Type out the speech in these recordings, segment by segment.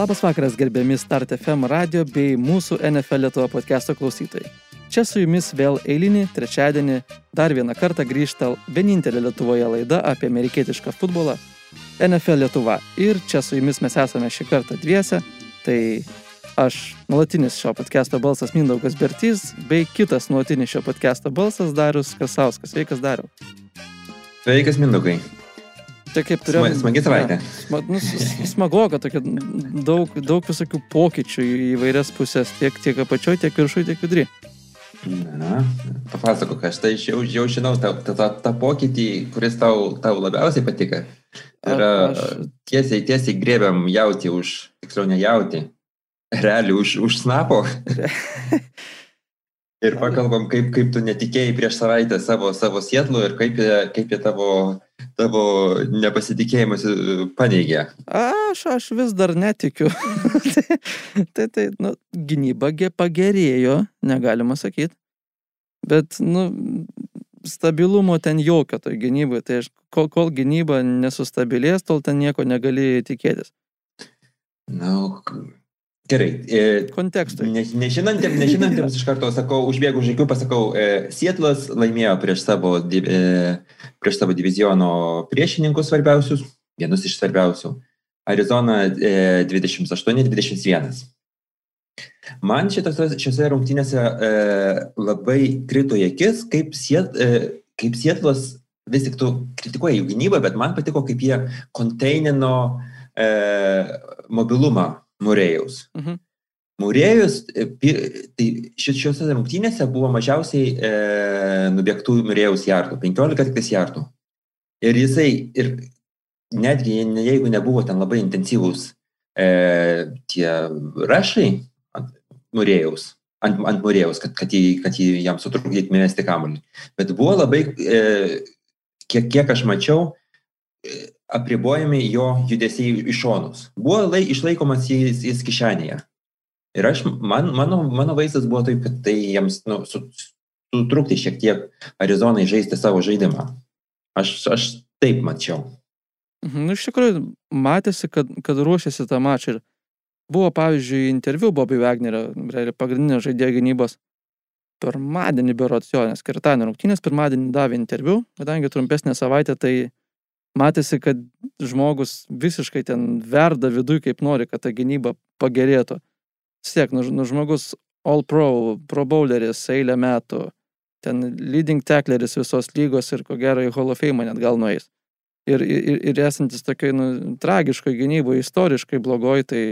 Labas vakaras, gerbiami Start FM radio bei mūsų NFL Lietuvo podcast'o klausytojai. Čia su jumis vėl eilinį trečiadienį dar vieną kartą grįžta vienintelė Lietuvoje laida apie amerikietišką futbolą - NFL Lietuva. Ir čia su jumis mes esame šį kartą dviese. Tai aš, nuolatinis šio podcast'o balsas Mindaugas Bertys, bei kitas nuolatinis šio podcast'o balsas Darius Kasauskas. Sveikas, Dariu. Sveikas, Mindaugai. Tai kaip turėjome. Smagi savaitė. Sma, nu, smagoka, tokia daug, daug visokių pokyčių į įvairias pusės, tiek, tiek apačioj, tiek viršui, tiek vidurį. Na, papasakok, aš tai jau, jau žinau tą, tą, tą, tą pokytį, kuris tau, tau labiausiai patika. Yra aš... tiesiai, tiesiai grėbiam jauti už, tiksliau ne jauti, realiai už, už snapo. ir pakalbam, kaip, kaip tu netikėjai prieš savaitę savo, savo sietlu ir kaip, kaip jie tavo tavo nepasitikėjimas e, paneigė? Aš, aš vis dar netikiu. tai, tai, tai nu, gynyba pagerėjo, negalima sakyti. Bet, nu, stabilumo ten jokio toj gynybai. Tai aš, kol, kol gynyba nesustabilės, tol ten nieko negali tikėtis. Na, no, Gerai. E, Kontekstui. Ne, nežinantiems, nežinantiems iš karto sakau, užbėgu žygių, pasakau, e, Sietlas laimėjo prieš savo, e, prieš savo diviziono priešininkus svarbiausius, vienus iš svarbiausių. Arizona e, 28-21. Man šitose, šiose rungtynėse e, labai krito į akis, kaip, siet, e, kaip Sietlas vis tik tu kritikuoji jų gynybą, bet man patiko, kaip jie konteinino e, mobilumą Murėjaus. Mhm. Murėjus, e, tai šiuose rungtynėse buvo mažiausiai e, nubėgtų Murėjaus jardų, 15 tik jardų. Ir jisai, ir netgi jeigu nebuvo ten labai intensyvūs e, tie rašai ant Murėjaus, ant, ant Murėjaus, kad, kad, jį, kad jį jam sutrukdytų mėnesti kamuolį. Bet buvo labai, e, kiek, kiek aš mačiau, e, apribojami jo judesiai į šonus. Buvo lai, išlaikomas jis, jis kišenėje. Ir aš, man, mano, mano vaizdas buvo taip, kad tai jiems nu, sutrukti šiek tiek Arizonai žaisti savo žaidimą. Aš, aš taip mačiau. Mhm, nu, iš tikrųjų, matėsi, kad, kad ruošėsi tą mačą. Ir buvo, pavyzdžiui, interviu Bobby Wagnerio, pagrindinio žaidėjo gynybos. Pirmadienį berots jo, nes kirtanio rungtynės pirmadienį davė interviu, kadangi trumpesnė savaitė, tai matėsi, kad žmogus visiškai ten verda viduj, kaip nori, kad ta gynyba pagerėtų. Siek, nu, nu žmogus All Pro, Pro Bowleris eilę metų, ten leading tackleris visos lygos ir ko gero į Hall of Fame net gal nueis. Ir, ir, ir esantis tokiai nu, tragiškai gynyboje, istoriškai blogoj, tai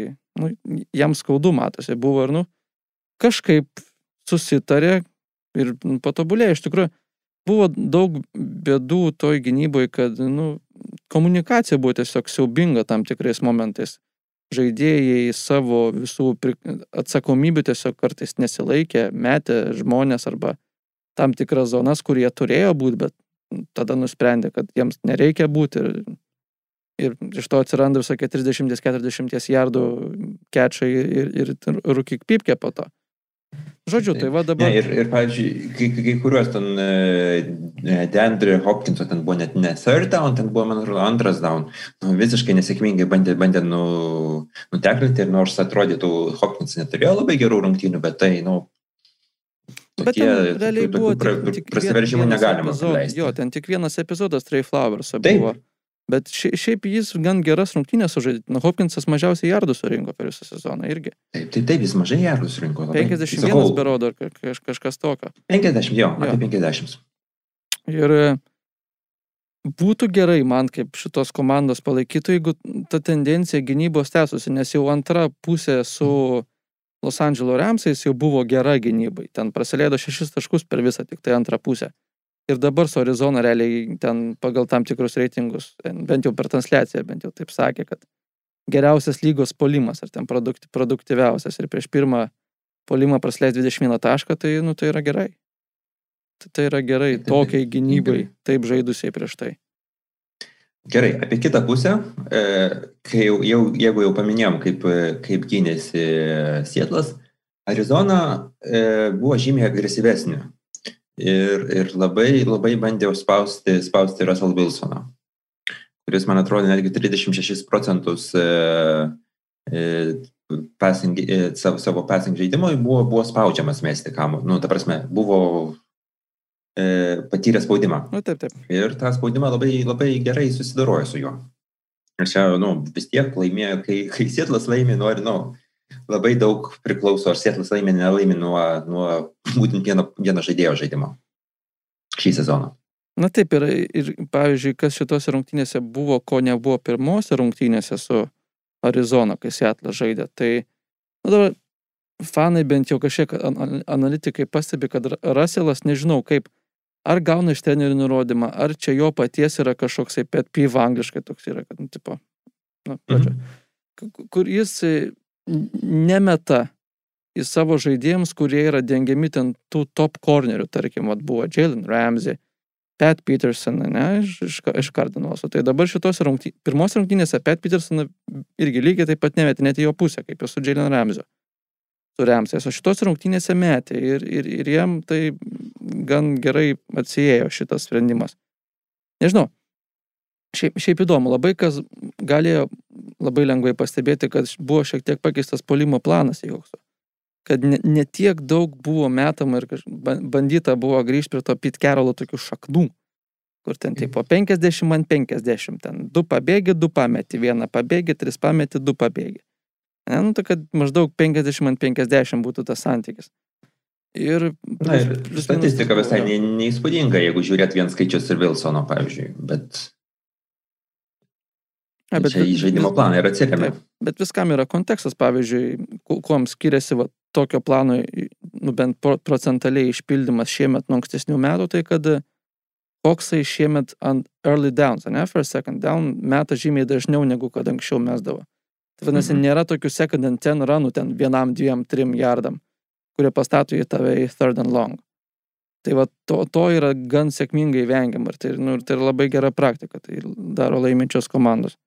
nu, jam skaudu matosi. Buvo ir, nu, kažkaip susitarė ir nu, patobulėjo. Iš tikrųjų, buvo daug bėdų toj gynyboje, kad, nu, komunikacija buvo tiesiog siaubinga tam tikrais momentais. Žaidėjai savo visų atsakomybių tiesiog kartais nesilaikė, metė žmonės arba tam tikras zonas, kur jie turėjo būti, bet tada nusprendė, kad jiems nereikia būti ir, ir iš to atsiranda visokie 30-40 jardų kečai ir, ir, ir rūkik pipkė po to. Žodžiu, tai va dabar. Ne, ir, ir pavyzdžiui, kai, kai kuriuos ten uh, Deandre Hopkinso ten buvo net ne third down, ten buvo, man atrodo, antras down. Nu, visiškai nesėkmingai bandė, bandė nu, nutekrinti ir nors atrodytų, Hopkins neturėjo labai gerų rungtynių, bet tai, nu, Bet tokie, ten realiai buvo tik, tik prasiveržimų negalima. Epizod, jo, ten tik vienas epizodas Trey Flowers buvo. Bet šiaip jis gan geras rungtynės sužaidė. Nu, Hopkinsas mažiausiai jardų surinko per visą sezoną irgi. Taip, tai taip, jis mažai jardų surinko. 51 Sakau, berodo ar kaž, kažkas tokio. 50, jo, jo. apie 50. Ir e, būtų gerai man kaip šitos komandos palaikytų, jeigu ta tendencija gynybos tęsusi, nes jau antra pusė su Los Angeles Ramsais jau buvo gera gynybai. Ten praleido šešis taškus per visą tik tai antrą pusę. Ir dabar su Arizona realiai ten pagal tam tikrus reitingus, bent jau per transliaciją, bent jau taip sakė, kad geriausias lygos polimas, ar ten produktyviausias. Ir prieš pirmą polimą prasleis 21 tašką, tai, nu, tai yra gerai. Tai, tai yra gerai tokiai gynybai, taip žaidusiai prieš tai. Gerai, apie kitą pusę, e, kai jau, jau, jeigu jau paminėjom, kaip, kaip gynėsi Sietlas, Arizona e, buvo žymiai agresyvesnė ir, ir labai, labai bandė spausti, spausti Russell Wilsoną, kuris, man atrodo, netgi 36 procentus e, passing, savo, savo passing žaidimo buvo, buvo spaudžiamas mesti kamu. Nu, ta prasme, buvo e, patyrė spaudimą. Nu, taip, taip. Ir tą spaudimą labai, labai gerai susidarojo su juo. Ir čia, nu, vis tiek laimėjo, kai, kai Sietlas laimė, nori, nu, labai daug priklauso, ar Sietlas laimė, nelaimė nuo, nuo būtent vieno, vieno žaidėjo žaidimo šį sezoną. Na taip, ir, ir pavyzdžiui, kas šitose rungtynėse buvo, ko nebuvo pirmose rungtynėse su Arizona, kai Sietlas žaidė. Tai, na dabar, fanai bent jau kažkiek analitikai pastebi, kad Russellas, nežinau kaip, ar gauna iš trenerių nurodymą, ar čia jo paties yra kažkoksai pet piv angliškai toks yra, kad, nu, tipo, nu, pradžia, mhm. kur jis e, nemeta į savo žaidėjams, kurie yra dengiami ten tų top cornerių, tarkim, vat, buvo Jalen Ramsey, Pat Peterson, ne, iš, iš, iš Kardinoso. Tai dabar šitos rungtynės, pirmos rungtynėse Pat Peterson irgi lygiai taip pat nemetė net į jo pusę, kaip ir su Jalen Ramsey Remsais, o šitos rungtynėse metė ir, ir, ir jam tai gan gerai atsijėjo šitas sprendimas. Nežinau, šiaip, šiaip įdomu, labai kas galėjo labai lengvai pastebėti, kad buvo šiek tiek pakeistas polimo planas Jokso. Kad ne, ne tiek daug buvo metama ir bandyta buvo grįžti prie to Pit Kerolo tokių šaknų, kur ten taip po 50 ant 50, ten du pabėgi, du pameti, vieną pabėgi, tris pameti, du pabėgi. Ne, nu, tai kad maždaug 50 ant 50 būtų tas santykis. Ir, Na, ir statistika visai ne, neįspūdinga, jeigu žiūrėt vien skaičius ir Wilsono, pavyzdžiui, bet... A, bet čia į žaidimo planą ir atsiliame. Bet, bet viskam yra kontekstas, pavyzdžiui, kuom skiriasi va, tokio plano, nu, bent procentaliai išpildymas šiemet nuo ankstesnių metų, tai kad Foksai šiemet ant early downs, ne, first second down, meta žymiai dažniau negu kad anksčiau mesdavo. Tai vadinasi, mhm. nėra tokių second and ten runų ten vienam, dviem, trim jardam, kurie pastato į tave į third and long. Tai va, to, to yra gan sėkmingai vengiama ir tai, nu, tai yra labai gera praktika, tai daro laiminčios komandos.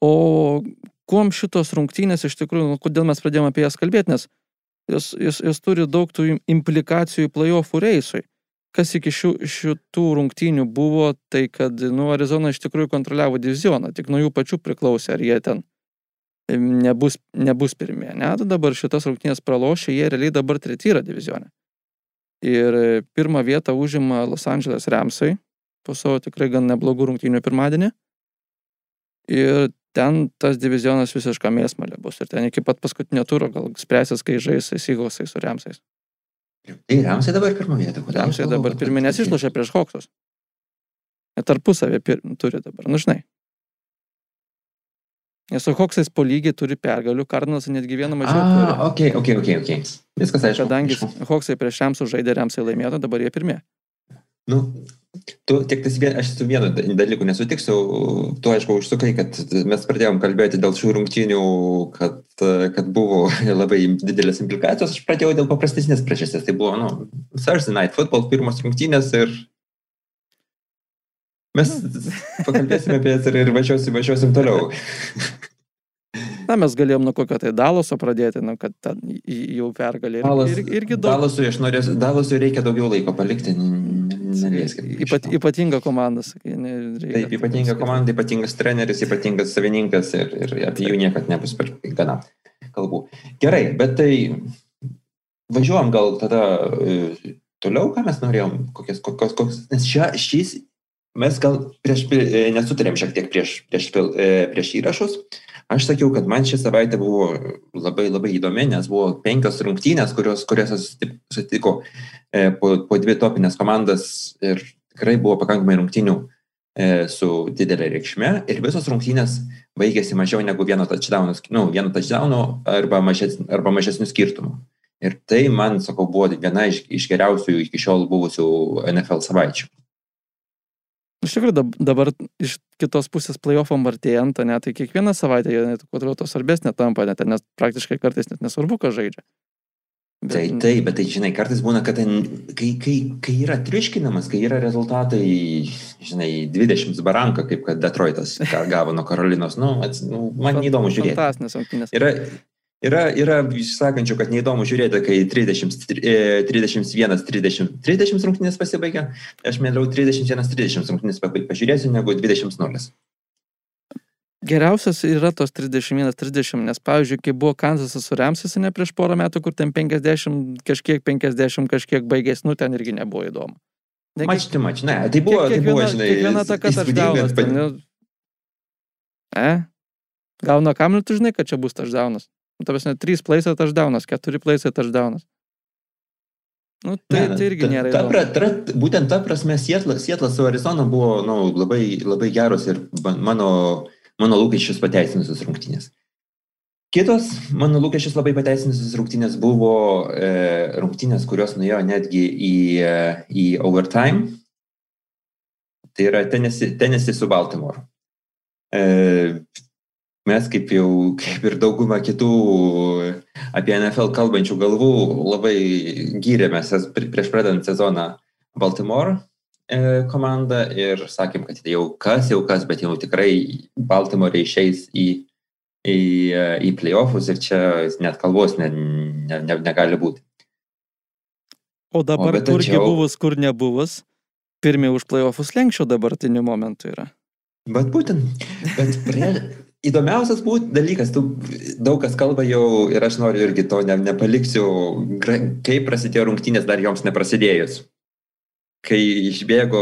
O kuom šitos rungtynės iš tikrųjų, nu, kodėl mes pradėjome apie jas kalbėti, nes jos, jos, jos turi daug tų implikacijų playoffų reisui. Kas iki šių, šitų rungtynių buvo, tai kad, nu, Arizona iš tikrųjų kontroliavo divizioną, tik nuo jų pačių priklausė, ar jie ten nebus, nebus pirmie. Ne, tai dabar šitas rungtynės pralošė, jie realiai dabar treti yra divizionė. Ir pirmą vietą užima Los Angeles Ramsai po savo tikrai gan neblogų rungtynių pirmadienį. Ir ten tas divizionas visišką mėsmalė bus. Ir ten iki pat paskutinio turo gal spręsis, kai žais Seagalsai su Ramsais. Tai Ramsai dabar pirmą vietą. Ramsai dabar pirmie, nes išlošė prieš Hoksus. Tarpusavį pir... turi dabar, nu žinai. Nes su Hoksais po lygiai turi pergalių, Kardinas netgi vieną mažiau A, turi. Ok, ok, ok, ok. Viskas aišku. Kadangi Hoksai prieš šiam sužaidė Remsai laimėto, dabar jie pirmie. Nu, tu tik tas vien, aš su vienu dalyku nesutiksiu, tu aišku užsukai, kad mes pradėjom kalbėti dėl šių rungtynių, kad, kad buvo labai didelės implikacijos, aš pradėjau dėl paprastesnės priežasties. Tai buvo, nu, Thursday Night Football pirmos rungtynės ir Mes pakalbėsime apie jas ir, važiuosim, važiuosim toliau. Na, mes galėjom nuo kokio tai Daloso pradėti, nu, kad ten jau pergalė. Ir, Dalas, ir, irgi daug. Dalasui, aš norėsiu, Dalasui reikia daugiau laiko palikti. Ypat, ypatinga komanda, sakai. Ne, Taip, ypatinga komanda, ypatingas treneris, ypatingas savininkas ir, ir apie jų niekad nebus per gana kalbų. Gerai, bet tai važiuojam gal tada e, toliau, ką mes norėjom, kokias, kokios, kokios, nes šia, šis Mes gal prieš, e, nesutarėm šiek tiek prieš, prieš, e, prieš įrašus. Aš sakiau, kad man ši savaitė buvo labai labai įdomi, nes buvo penkios rungtynės, kurios, kuriuose susitiko e, po, po dvi topinės komandas ir tikrai buvo pakankamai rungtynių su didelė reikšme ir visos rungtynės baigėsi mažiau negu vieno touchdowno, nu, vieno touchdowno arba, mažes, arba mažesnių skirtumų. Ir tai, man, sakau, buvo viena iš, iš geriausių iki šiol buvusių NFL savaičių. Iš tikrųjų, dabar iš kitos pusės playoffam artėjant, ne, tai kiekvieną savaitę jie net kuo toliau to svarbesnė tampa, net, nes praktiškai kartais net nesvarbu, ką žaidžia. Bet... Tai taip, bet tai žinai, kartais būna, kad ten, kai, kai, kai yra triškinamas, kai yra rezultatai, žinai, 20 baranka, kaip kad Detroitas gavo nuo Karolinos, nu, ats, nu man įdomu žiūrėti. Fantastinės rungtynės. Yra, Yra, yra sakančių, kad neįdomu žiūrėti, kai 30, 31, 30, 30 rungtynės pasibaigia. Aš mėlau 31, 30 rungtynės pažiūrėsiu negu 20 0. Geriausias yra tos 31-30, nes pavyzdžiui, kai buvo Kanzasas su Remsas, ne prieš porą metų, kur ten 50, kažkiek 50, kažkiek baigės, nu ten irgi nebuvo įdomu. Negi- Mač, tai mač, ne, tai buvo, tai buvo, žinai, kiekviena taka taždaunas. įspūdingas, Nu, e? Gauna kamlių, tu žinai, kad čia bus taždaunas. Nu, ta prasme, 3 plaisai taždaunas, 4 plaisai taždaunas. Nu, tai, Ne, tai irgi ta- nėra ta, pra, ta, būtent ta prasme, Sietlas, Sietlas su Arizona buvo nu, labai, labai geros ir mano, mano lūkesčius pateisinusios rungtynės. Kitos mano lūkesčius labai pateisinusios rungtynės buvo e, rungtynės, kurios nuėjo netgi į, e, į overtime. Tai yra tenesi, tenesi su Baltimore. E, mes kaip jau, kaip ir dauguma kitų apie NFL kalbančių galvų labai gyrėmės prieš pradant sezoną Baltimore e, komandą ir sakėm, kad jau kas, jau kas, bet jau tikrai Baltimore išeis į, į, į playoffus ir čia net kalbos ne, ne, ne, negali būti. O dabar, bet kurgi tačiau- buvus, kur nebuvus, pirmie už playoffus lenkščio dabartiniu momentu yra. Bet būtent, bet prie, įdomiausias būt dalykas, tu daug kas kalba jau ir aš noriu irgi to ne, nepaliksiu, kaip prasidėjo rungtynės dar joms neprasidėjus. Kai išbėgo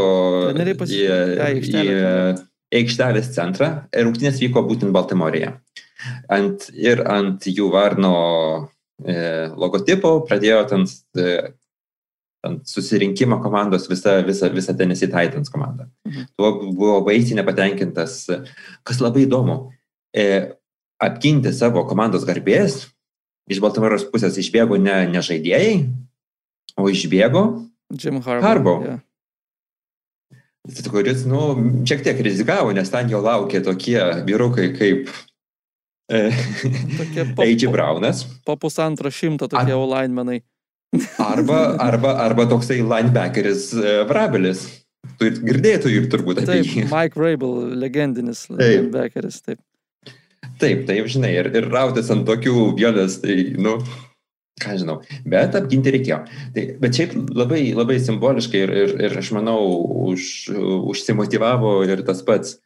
pasi- į, į aikštelę į aikštelės centrą, ir rungtynės vyko būtent Baltimorėje. Ant, ir ant jų varno e, logotipo pradėjo ten e, ant susirinkimo komandos visa, visa, visa Tennessee Titans komanda. Mhm. Tuo buvo baisiai nepatenkintas, kas labai įdomu, e, apginti savo komandos garbės, iš Baltimoros pusės išbėgo ne, ne žaidėjai, o išbėgo, Jim Harbaugh. Harbaugh. Yeah. kuris, nu, šiek tiek rizikavo, nes ten jo laukė tokie vyrukai kaip e, Tokie po, pusantro šimto tokie Ar- linemenai. arba, arba, arba toksai linebackeris e, Vrabelis. Tu ir girdėtų ir turbūt apie Taip, jį. Mike Rabel, legendinis Taip. linebackeris. Taip. Taip, taip, žinai, ir, ir rautis ant tokių vėlės, tai, nu, ką žinau, bet apginti reikėjo. Tai, bet šiaip labai, labai simboliškai ir, ir, ir aš manau, už, užsimotivavo ir tas pats.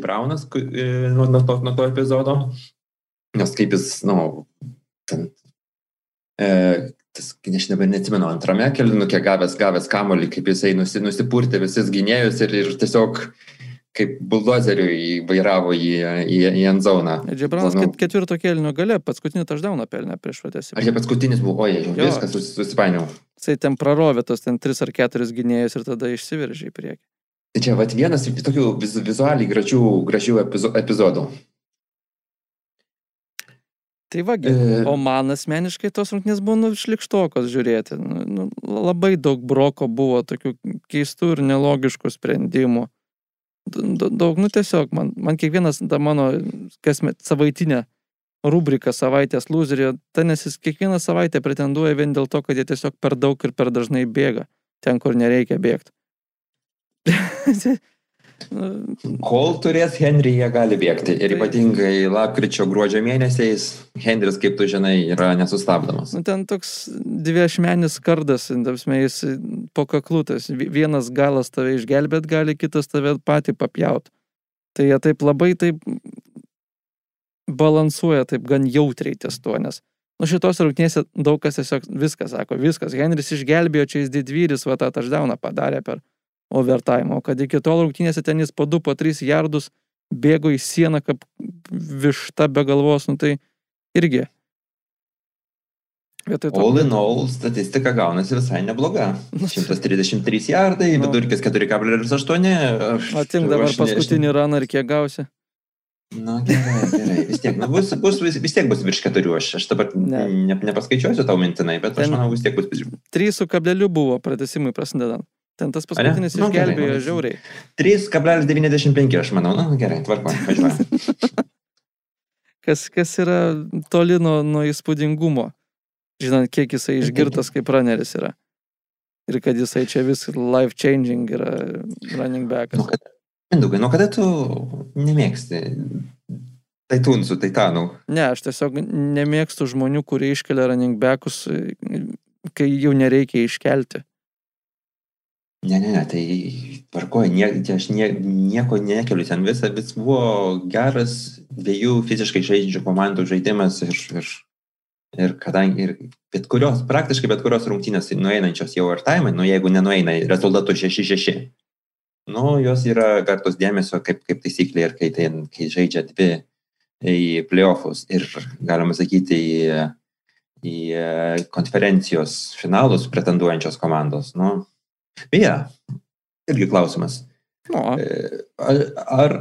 Brownas ku- e, nuo, nuo, to, nuo to epizodo, nes kaip jis, nu, ten, e, tas, aš dabar neatsimenu, antrame kelinuke gavęs, gavęs kamolį, kaip jisai nusi, nusipurtė visus gynėjus ir, ir tiesiog kaip buldozeriu vairavo į, į, į enzoną. Džiabranas Manau- ket, ketvirto kėlinio gale paskutinį taždauną pelnė prieš pratęsimą. Ar čia paskutinis buvo, oi, jau Jo. viskas sus- susipainiau. Jisai ten prarovė tos ten tris ar keturis gynėjus ir tada išsiveržė į priekį. Tai čia vat, vienas iš tokių viz, vizualiai gražių, gražių epizo, epizodų. Tai vagi, E, o man asmeniškai tos rungtynės buvo nu, šlikštokos žiūrėti. Nu, nu, labai daug broko buvo tokių keistų ir nelogiškų sprendimų. Daug, nu tiesiog, man, man kiekvienas ta mano kasmet savaitinė rubrika savaitės loserio, tenesis kiekvieną savaitę pretenduoja vien dėl to, kad jie tiesiog per daug ir per dažnai bėga ten, kur nereikia bėgti. Kol turės Henry, jie gali bėgti. Ir ypatingai lapkričio gruodžio mėnesiais Henris, kaip tu žinai, yra nesustabdomas. Nu, ten toks dviešmenis kardas, tapsme, jis po kaklutas. Vienas galas tave išgelbėt gali, kitas tave patį papjaut. Tai jie taip labai taip balansuoja, taip gan jautriai ties tuo, nes nu šitos rungtynėse daug kas tiesiog viskas sako, viskas. Henris išgelbėjo, čia jis didvyris, va tą taždauną padarė per overtime, o kad iki tol rungtynėse ten jis po 2, po 3 jardus bėgo į sieną kaip višta be galvos, nu tai irgi. Vietoj to, All in all, statistika gaunasi visai nebloga. 133 jardai, Nu. vidurkis 4,8. aš- Atim dabar aš paskutinį raną ir kiek gausi. Na gerai, gerai. Vis tiek, nu, bus, bus, vis, vis tiek bus virš keturių. Aš, aš dabar Ne. ne, nepaskaičiuosiu tau mintinai, bet aš Ten- manau vis tiek bus virš. 3 su kableliu buvo pratesimui prasidedant. Ten tas paskutinis Nu, gerai, išgelbėjo nu, žiauriai. 3,95 aš manau. Na gerai, tvarkoj, važiuoju. Kas, kas yra toli nuo, nuo įspūdingumo. Žinant, kiek jisai išgirtas kaip runneris yra. Ir kad jisai čia vis life changing yra running backas. Nu, kada, Mindaugai, nuo kada tu nemėgsti taitunsų, taitanų? Ne, aš tiesiog nemėgstu žmonių, kurie iškelia running backus, kai jau nereikia iškelti. Ne, ne, ne, tai tvarkoju, nie, čia aš nie, nieko nekeliu, ten visa, vis buvo geras dviejų fiziškai žaidžiančių komandų žaidimas ir, ir, ir kadangi ir bet kurios, praktiškai bet kurios rungtynės nueinančios jau ar time, nu jeigu nenueina rezultatų 6-6, nu jos yra vertos dėmesio kaip, kaip taisyklė ir kai, ten, kai žaidžia dvi į playoffus ir galima sakyti į, į konferencijos finalus pretenduojančios komandos. Nu, beje, irgi klausimas. Nu, Ar, ar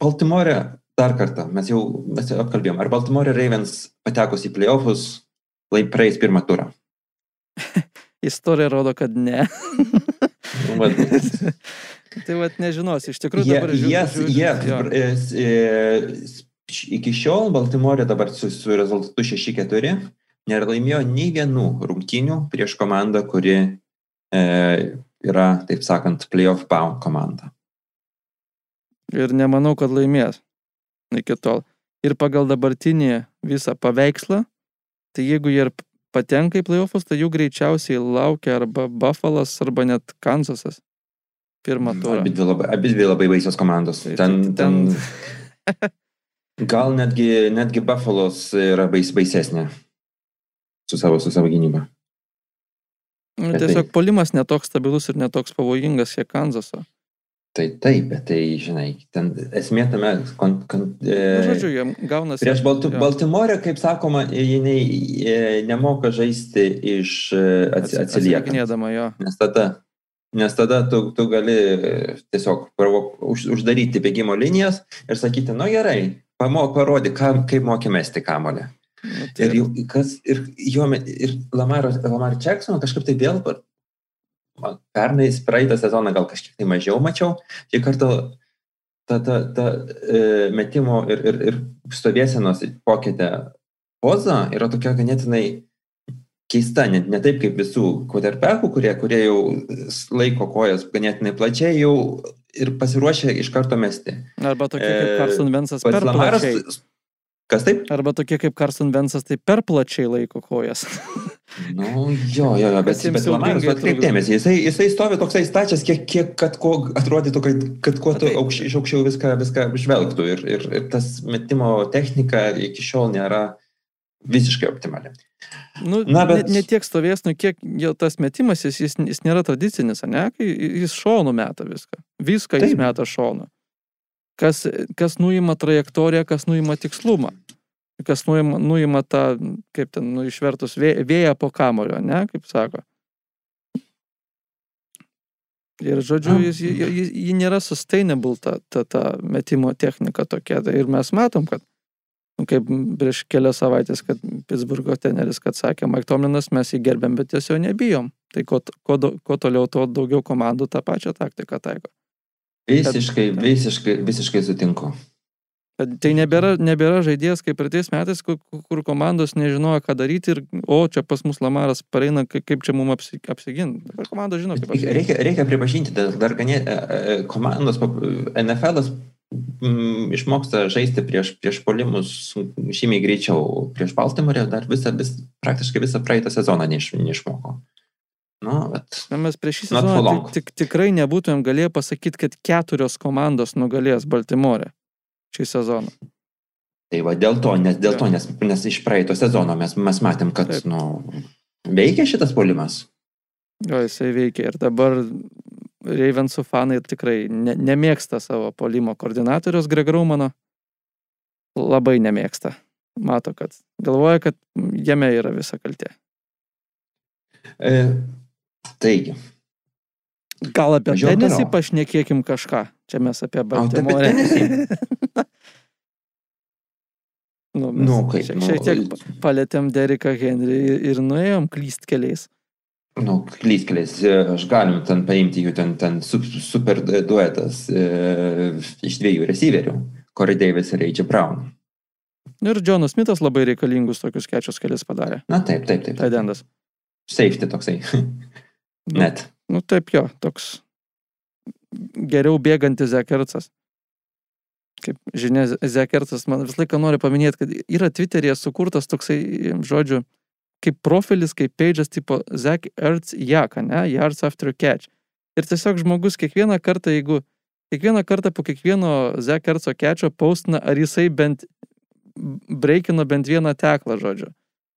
Baltimore, dar kartą, mes jau, mes jau apkalbėjom, ar Baltimore Ravens patekus į playoffus, lai praeis pirmą turą? istorija rodo, kad ne. Nu, tai vad nežinos, iš tikrųjų Jie, dabar žiū- jie, žiū- jie, jo. e, e, iki šiol Baltimore dabar su, su rezultatu 6-4 nelaimėjo nei vienų rungtynių prieš komandą, kuri e, yra, taip sakant, playoff bound komanda. Ir nemanau, kad laimės iki tol. Ir pagal dabartinį visą paveikslą, tai jeigu jie ir patenka į playoffus, tai jų greičiausiai laukia arba Buffalas, arba net Kansasas. Pirmą turą. Abi dvi labai, abi dvi labai baisios komandos. Tai- Ten, ten- ten, gal netgi, netgi Buffalos yra bais, baisesnė su savo, su savo gynyba. Nu, bet Tiesiog tai- polimas netoks stabilus ir netoks pavojingas kiek Kanzaso. Tai taip, bet tai, žinai, ten esmė tame, kon, kon, Nu, e, žodžiu, jiem gaunasi. Prieš Balti jo, Baltimorę, kaip sakoma, jinai e, nemoka žaisti iš e, atsi- atsi- atsiliekant. atsilikinėdama jo. Nes tada, nes tada tu, tu gali e, tiesiog provo- už, uždaryti bėgimo linijas ir sakyti, nu gerai, pamo, parodyk, ką, kaip moki mesti kamolį. Nu, tai Ir, jau- kas, ir, jo, ir Lamar, Lamar Jackson kažkaip tai vėl, man pernai, praeitą sezoną gal kažkiek tai mažiau mačiau, šį kartą ta, ta, ta e, metimo ir, ir, ir stovėsenos pokytė poza yra tokia ganėtinai keista, ne, ne taip kaip visų quarterbackų, kurie, kurie jau laiko kojas ganėtinai plačiai jau ir pasiruošę iš karto mesti. Arba tokie kaip e, Carson Vensas per Lamaras. Kas taip? Arba tokie kaip Carson Vensas, tai per plačiai laiko kojas. Nu, jo, jo, jo, bet, bet Lamaras, siaubingai atkreip trukdo. dėmesį, jisai, jisai stovi toksai stačias, kiek, kiek kad ko atrodytų, kad, kad kuo tu aukš, iš aukščiau viską, viską žvelgtų ir, ir, ir tas metimo technika iki šiol nėra visiškai optimali. Nu, Na, bet- ne, ne tiek stovės, nu kiek jo tas metimas, jis, jis, jis nėra tradicinis, ne? Kai Jis šonų meta viską. Viską jis Taip. meta šonų. Kas, kas nuima trajektoriją, kas nuima tikslumą. Kas nuima, nuima tą, kaip ten, nu, išvertus vė- vėją po kamulio, ne, kaip sako. Ir žodžiu, jis, ji, ji, ji nėra sustainable ta, ta, ta metimo technika tokia. Ir mes matom, kad, nu, kaip prieš kelias savaitės, kad Pittsburgho teneris, kad sakė, Mike Tomlinas, mes jį gerbėm, bet tiesiog nebijom. Tai kuo, dau- kuo toliau, tuo daugiau komandų tą pačią taktiką taiko. Visiškai, visiškai, visiškai sutinku. Tai nebėra, nebėra žaidėjas kaip praeitais metais, kur, kur komandos nežinojo, ką daryti ir, o, čia pas mus Lamaras pareina, kaip, čia mums apsi, apsiginti. Dabar komanda žino, kaip apsiginti. Reikia, reikia pripažinti, dar, dar ganė, e, e, komandos, pap- NFL mm, išmoksta žaisti prieš, prieš polimus žymiai greičiau. Prieš Baltimorę dar visą, vis, praktiškai visą praeitą sezoną neiš, neišmoko. Nu, bet Na, mes prieš šį sezoną tik, tik, tikrai nebūtumėm galėję pasakyti, kad keturios komandos nugalės Baltimorė šį sezoną. tai va dėl to, nes, dėl to, nes, nes iš praeito sezono mes, mes matėm, kad Taip. nu, veikia šitas polimas. Jo, jisai veikia ir dabar Ravensų fanai tikrai ne, nemėgsta savo polimo koordinatorius Greg Raumano. Labai nemėgsta. Mato, kad galvoja, kad jame yra visa kaltė. E, taigi, Gal apie Važiuojam tenisį toliau. pašnekėkim kažką. Čia mes apie tai apie Baltimorę. tenisį? nu, nu, kaip, šiek, nu, šiek tiek pa- palėtėm Deriką Henry ir, ir nuėjom klyst keliais. Nu, klystkeliais, aš galim ten paimti jų ten, ten su- super duetas e, iš dviejų receiverių, Corey Davis ir A.J. Brown. Nu Ir Džonas Smithas labai reikalingus tokius kečius kelius padarė. Na taip, taip, taip. Taidendas. Safety toksai. Nu, Net. Nu taip jo, toks geriau bėgantis Zekertsas. Kaip žinia, Zekertsas man visą laiką nori paminėti, kad yra Twitter'yje sukurtas toksai, žodžiu, kaip profilis, kaip page'as tipo Zek Ertz Jaka, ne? Yards after catch. Ir tiesiog žmogus kiekvieną kartą, jeigu kiekvieną kartą po kiekvieno Zekerco kečio paustina, ar jisai bent breikino bent vieną teklą, žodžiu.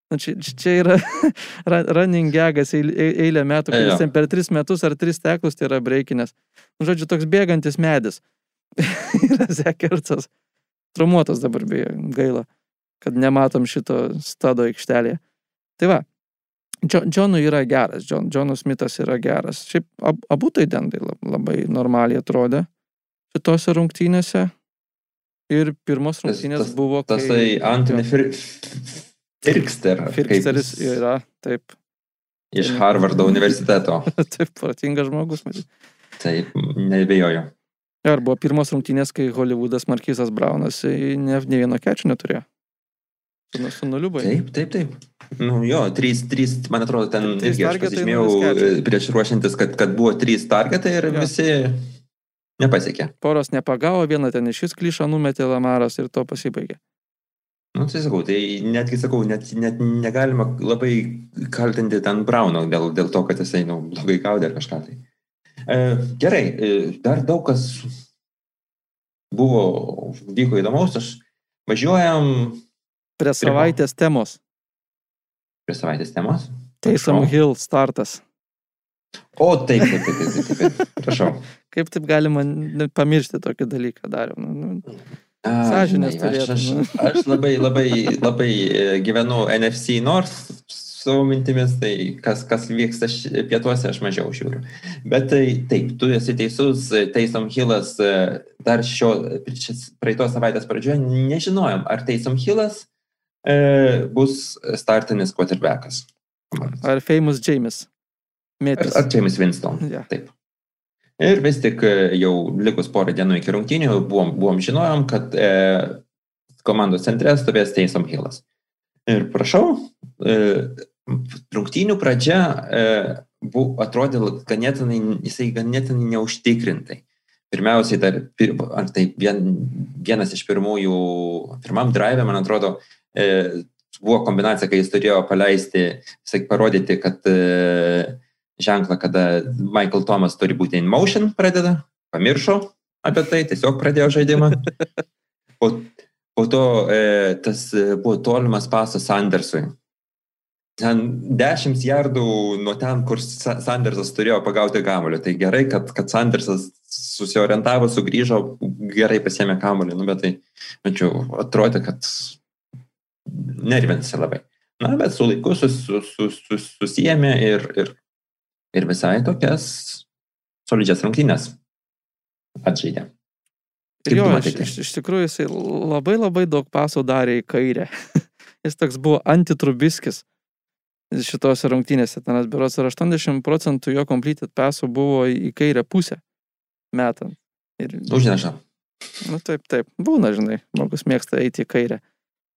Na, čia, čia yra running gagas eilę metų, kai jis ten per tris metus ar tris teklus tai yra breikinės. Nu, žodžiu, toks bėgantis medis. yra Zekercas. Traumuotas dabar beje, gaila, kad nematom šito stado aikštelėje. Tai va, Džonui yra geras, John, Jonas Smithas yra geras. Šiaip ab, abu tai dendai labai normaliai atrodė šitose rungtynėse. Ir pirmos rungtynės tas, tas, buvo... Kai, tasai Antony Firkster. Firksteris yra, taip. Iš Harvardo universiteto. taip, protingas žmogus, matyt. Taip, nebejoju. Ir buvo pirmos rungtynės, kai Hollywoodas Markizas Braunas ne, ne vieno kečio neturėjo. Su, su nuliu baigė. Taip, taip, taip. Nu, jo, trys, trys, man atrodo, ten trys irgi aš pasižymėjau e, prieš ruošiantis, kad, kad buvo trys targetai ir jo. visi nepasiekė. Poros nepagavo, vieną ten iš šis klišą numetė Lamaras ir to pasibaigė. Nu, tai sakau, tai netgi sakau, net, net negalima labai kaltinti ten Brauno dėl, dėl to, kad jisai nu, blogai gaudė ar kažką tai. E, gerai, e, dar daug kas buvo, vyko įdomaus, aš važiuojam Prie savaitės Prie temos. Prie savaitės temos? Taysom Hill startas. O, taip, taip, taip, taip, taip, taip. prašau. Kaip taip galima pamiršti tokį dalyką darėm? Nu, nu, Sąžinės turėtų. Aš, aš, aš labai, labai, labai e, gyvenu NFC North savo mintimis, tai kas, kas vyksta pietuose, aš mažiau žiūriu. Bet tai taip, tu esi teisus, Taysom Hillas e, dar šio praeitos savaitės pradžioje nežinojom, ar Taysom Hillas e, bus startinis quarterbackas. Ar famous James? Mėtis. Ar, ar James Winston. Yeah. Taip. Ir vis tik e, jau likus porą dienų iki rungtynių buvom, buvom žinojom, kad e, komandos centre stovės Taysom Hillas. Ir prašau, e, rungtynių pradžia e, bu, atrodė ganėtinai, jisai ganėtinai neužtikrintai. Pirmiausiai, dar, ar tai vien, vienas iš pirmųjų, pirmam drive, man atrodo, E, buvo kombinacija, kai jis turėjo paleisti, sak, parodyti, kad e, ženklą, kada Michael Thomas turi būti in motion pradeda, pamiršo apie tai, tiesiog pradėjo žaidimą. Po, po to e, tas buvo tolimas pasas Sandersui. Ten 10 jardų nuo ten, kur Sandersas turėjo pagauti kamulio. Tai gerai, kad, kad Sandersas susiorientavo, sugrįžo, gerai pasėmė kamulį. Nu, bet tai, mačiau, atrodė, kad nervinasi labai. Na, bet su laiku sus, sus, sus, susijėmė ir, ir, ir visai tokias solidžias rungtynės atžaidė. Ir jo, iš, iš, iš tikrųjų jisai labai labai daug pasų darė į kairę. jis toks buvo antitrubiskis šitose rungtynėse. Tenas biuros ir 80 procentų jo completed pasų buvo į kairę pusę metant. Ir... Užneša. Nu taip, taip. Būna, žinai, žmogus mėgsta eiti į kairę.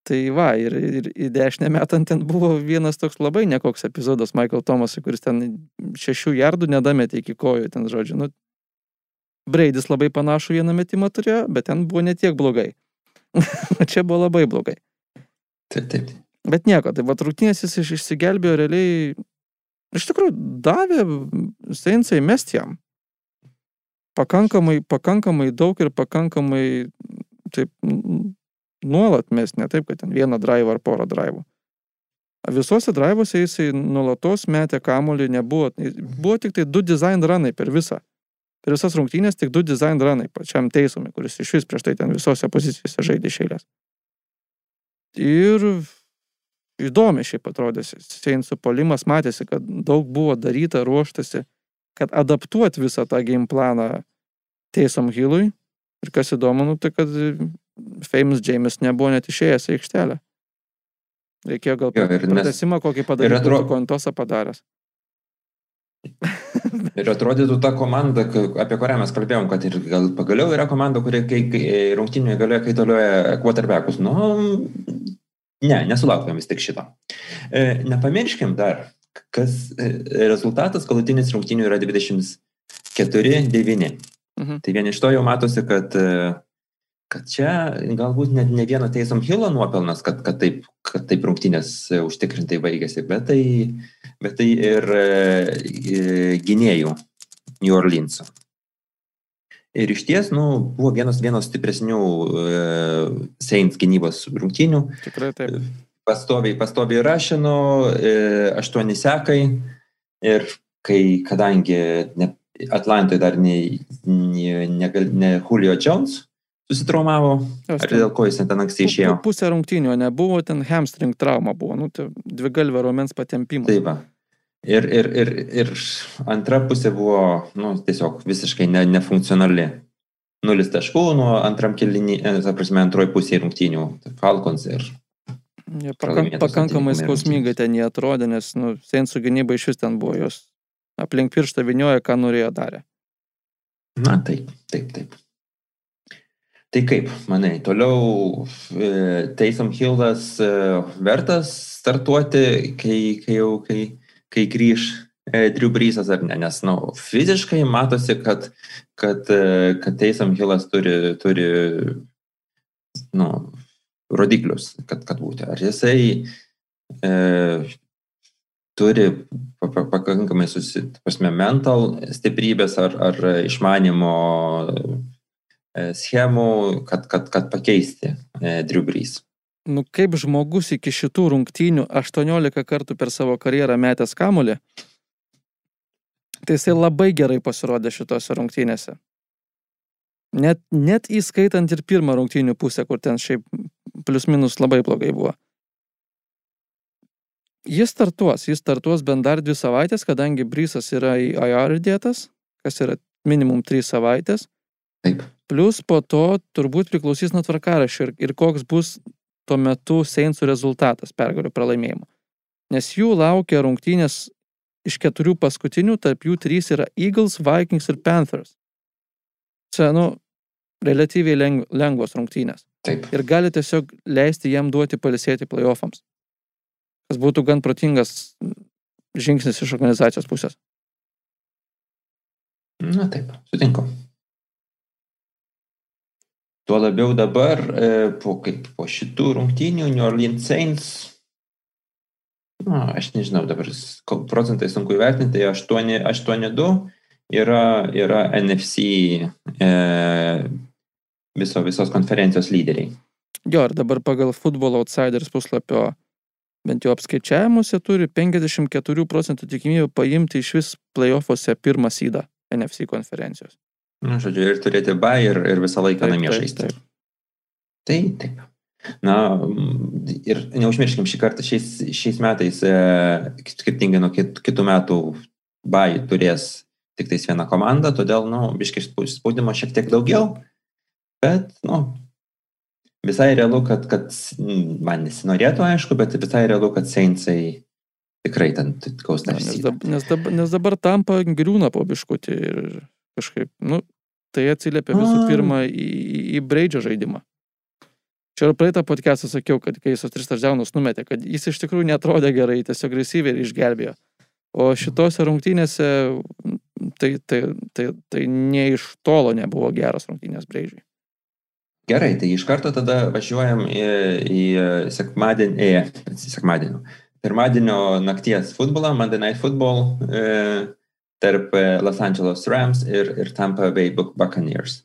Tai va, ir, ir į dešinę metant ten buvo vienas toks labai nekoks epizodas Michael Thomasui, kuris ten šešių jardų nedametė iki kojų, ten žodžiu. Nu, Braidis labai panašų vieną metimą turėjo, bet ten buvo netiek blogai. Čia buvo labai blogai. Taip, taip. Bet nieko, tai va rūtinės jis išsigelbėjo realiai, iš tikrųjų davė Seinsai mest jam. Pakankamai, pakankamai daug ir pakankamai taip nuolat mes, ne taip, kad ten vieną drivą ar porą drivų. Visuose drivuose jisai nuolatos metė kamolį, nebuvo, buvo tik tai du design runai per visą. Per visas rungtynės tik du design runai pačiam teisumui, kuris iš vis prieš tai ten visose pozicijose žaidė šeilės. Ir įdomi šiaip atrodė, Seinsų polimas matėsi, kad daug buvo daryta, ruoštasi, kad adaptuot visą tą game planą Teisom Hillui. Ir kas įdomu, nu, tai kad Famous James nebuvo net išėjęs į aikštelę. Reikėjo gal pratesimą kokį padaryti, ir atro... kontosą padaręs. ir atrodytų ta komanda, apie kurią mes kalbėjom, kad ir gal pagaliau yra komanda, kuri kai, kai rungtynėje galioja kaitalioja quarterbackus. Nu, ne, nesulaukėm vis tik šito. E, nepamirškim dar, kas e, rezultatas galutinis rungtynių yra 24-9. Mhm. Tai vien iš to jau matosi, kad e, kad čia galbūt net ne vieno Teisom Hilo nuopelnas, kad, kad, taip, kad taip rungtynės e, užtikrintai baigėsi, bet tai, bet tai ir e, gynėjų New Orleansu. Ir iš ties, nu, buvo vienas, vienas stipresnių e, Saints gynybos rungtynių. Tikrai taip. Pastoviai, pastoviai rašino, e, aštuoni sekai. Ir kai, kadangi ne, Atlantoje dar ne, ne, ne, ne Julio Jones susitraumavo, Jos ar dėl ko jis ten anksti išėjo. pu- Pusė rungtynių nebuvo, ten hamstring trauma buvo, nu, tai dvi galvė romens patempimas. Taip. va. Ir, ir, ir, ir antra pusė buvo, nu, tiesiog visiškai ne, nefunkcionali. Nulis taškų nuo antram kilinį, ta prasme, antroji pusė rungtynių. Falcons ir Jie pakank, pakankamai skausmingai ten jie atrodė, nes, nu, Seinsų gynyba iš vis ten buvo, jos aplink pirštą vinioja, ką norėjo darė. Na, taip, taip, taip. Tai kaip, manai, toliau e, Taysom Hillas e, vertas startuoti, kai, kai jau, kai, kai grįž e, Drew Breesas ar ne, nes, nu, fiziškai matosi, kad, kad, kad Taysom Hillas turi, turi, nu, rodiklius, kad, kad būti. Ar jisai e, turi pa- pa- pakankamai susi, ta prasme, mental stiprybės ar, ar išmanimo schemų, kad, kad, kad pakeisti e, Drew Brees. Nu, kaip žmogus iki šitų rungtynių 18 kartų per savo karjerą metęs kamulį, tai jisai labai gerai pasirodė šitose rungtynėse. Net, net įskaitant ir pirmą rungtynių pusę, kur ten šiaip plius minus labai blogai buvo. Jis startuos, jis startuos bent dar dvi savaitės, kadangi Brysas yra į IR įdėtas, kas yra minimum 3 savaitės. Taip. Plus po to turbūt priklausys nuo tvarkaraščio ir, ir koks bus tuo metu Seinsų rezultatas pergalių pralaimėjimo. Nes jų laukia rungtynės iš keturių paskutinių, tarp jų trys yra Eagles, Vikings ir Panthers. Čia, nu, relatyviai leng, lengvos rungtynės. Taip. Ir gali tiesiog leisti jam duoti palisėti playoffams. Kas būtų gan protingas žingsnis iš organizacijos pusės. Na taip, sutinku. Tuo labiau dabar e, po, kaip, po šitų rungtynių New Orleans Saints, na, aš nežinau, dabar procentai sunku įvertinti, 8-2 yra, yra NFC e, viso, visos konferencijos lyderiai. Jo, ir dabar pagal Football Outsiders puslapio bent jau apskaičiavimuose turi 54 procentų tikimybę paimti iš vis playoffuose pirmą sydą NFC konferencijos. Na, žodžiu, ir turėti ba ir, ir visą laiką Taip, namie žaisti. Tai taip. Na, mm, ir neužmirškim šį kartą, šiais, šiais metais, e, skirtingai nuo kit, kitų metų, bai turės tik tais vieną komandą, todėl, nu, biškai spaudimo šiek tiek daugiau, bet, nu, visai realu, kad, kad man nesinorėtų, aišku, bet visai realu, kad Seinsai tikrai ten gaus tą Nes, visą. dab, nes, dabar, nes dabar tampa griūna po biškutį ir kažkaip, nu, tai atsiliepia visų pirma į, į, į Braidžio žaidimą. Čia ir praeitą podcastą sakiau, kad kai jis tris taždaunus numetė, kad jis iš tikrųjų netrodė gerai, tiesiog receiverį išgelbėjo. O šitose rungtynėse tai, tai, tai, tai ne iš tolo nebuvo geras rungtynės Braidžiui. Gerai, tai iš karto tada važiuojam į, į sekmadienį, į sekmadienį. Pirmadienio nakties futbolą, Monday Night Football e, tarp e, Los Angeles Rams ir, ir Tampa Bay Buc- Buccaneers.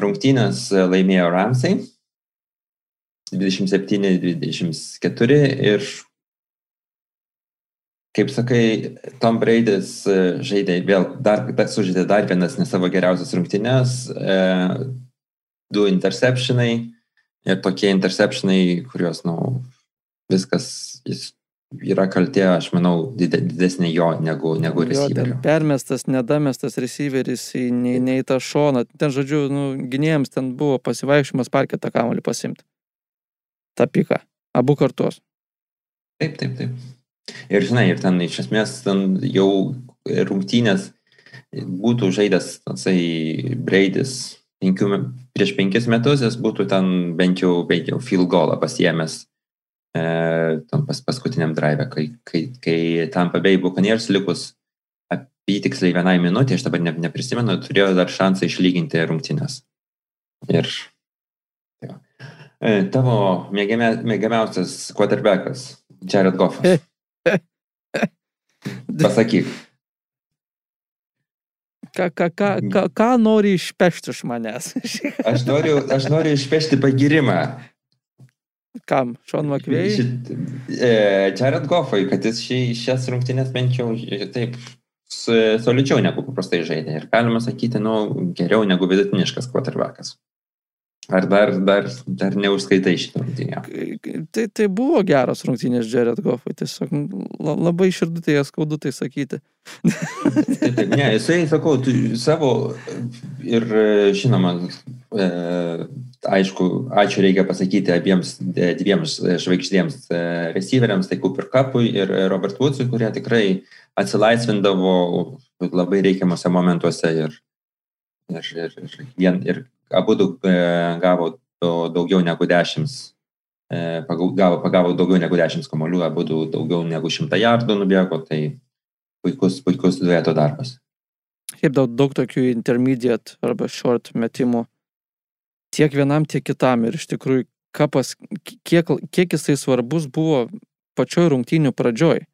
Rungtynės e, laimėjo Ramsai 27-24 ir kaip sakai, Tom Braidis e, žaidė vėl, dar, dar sužaidė dar vienas ne savo geriausias rungtynės, e, du interceptionai ir tokie interceptionai, kuriuos, na, nu, viskas jis yra kaltė, aš manau, dide- didesnė jo negu, negu receiverio. permestas, nedamestas receiveris į, nei, nei tą šoną. Ten, žodžiu, nu, gynėjams ten buvo pasivaikščiojimas parke tą kamuolį pasimti. Ta pika. Abu kartus. Taip, taip, taip. Ir žinai, ir ten iš esmės ten jau rungtynės būtų žaidęs, tasai Braidis penkių, prieš penkis metus, jis būtų ten bent jau, bent jau field goalą pasiemęs tam pas, paskutiniam drive, kai, kai, kai tam pabėjai Buccaneers likus apytiksliai vienai minutė, aš dabar ne, neprisimenu, turėjo dar šansą išlyginti rungtynės. Ir tai. E, tavo mėgiamia, mėgiamiausias quarterbackas, Jared Goffas. Pasakyk. Ką, ką, ką, ką, ką nori išpešti iš manęs? Aš noriu, aš noriu išpešti pagirimą. Kam? Šon Makvėjai? E, Jared Goffui, kad jis šį, šias rungtynės bent jau e, taip solidžiau negu paprastai žaidė. Ir galima sakyti, nu, geriau negu vidutiniškas quarterbackas. Ar dar, dar, dar neužskaitai šitą rungtynę? Tai, tai buvo geras rungtynės Jared Goffui. Tiesiog la, labai širdutėje skaudu tai sakyti. Ne, jisai, sakau, tu, savo ir e, žinoma, e, aišku, ačiū reikia pasakyti abiems e, dviems žvaigždėms e, receiveriams, tai Cooper Cupui ir e, Robert Woodsui, kurie tikrai atsilaisvindavo labai reikiamuose momentuose ir, ir, ir, ir, vien, ir abu du, e, gavo daugiau negu 10, e, gavo, pagavo daugiau negu 10 kamolių, abu daugiau negu 100 jardų nubėgo, tai puikus, puikus dueto darbas. Šiaip daug, daug tokių intermediate arba short metimų. Tiek vienam, tiek kitam. Ir iš tikrųjų, kapas, kiek, kiek jisai svarbus buvo pačioj rungtynių pradžioj.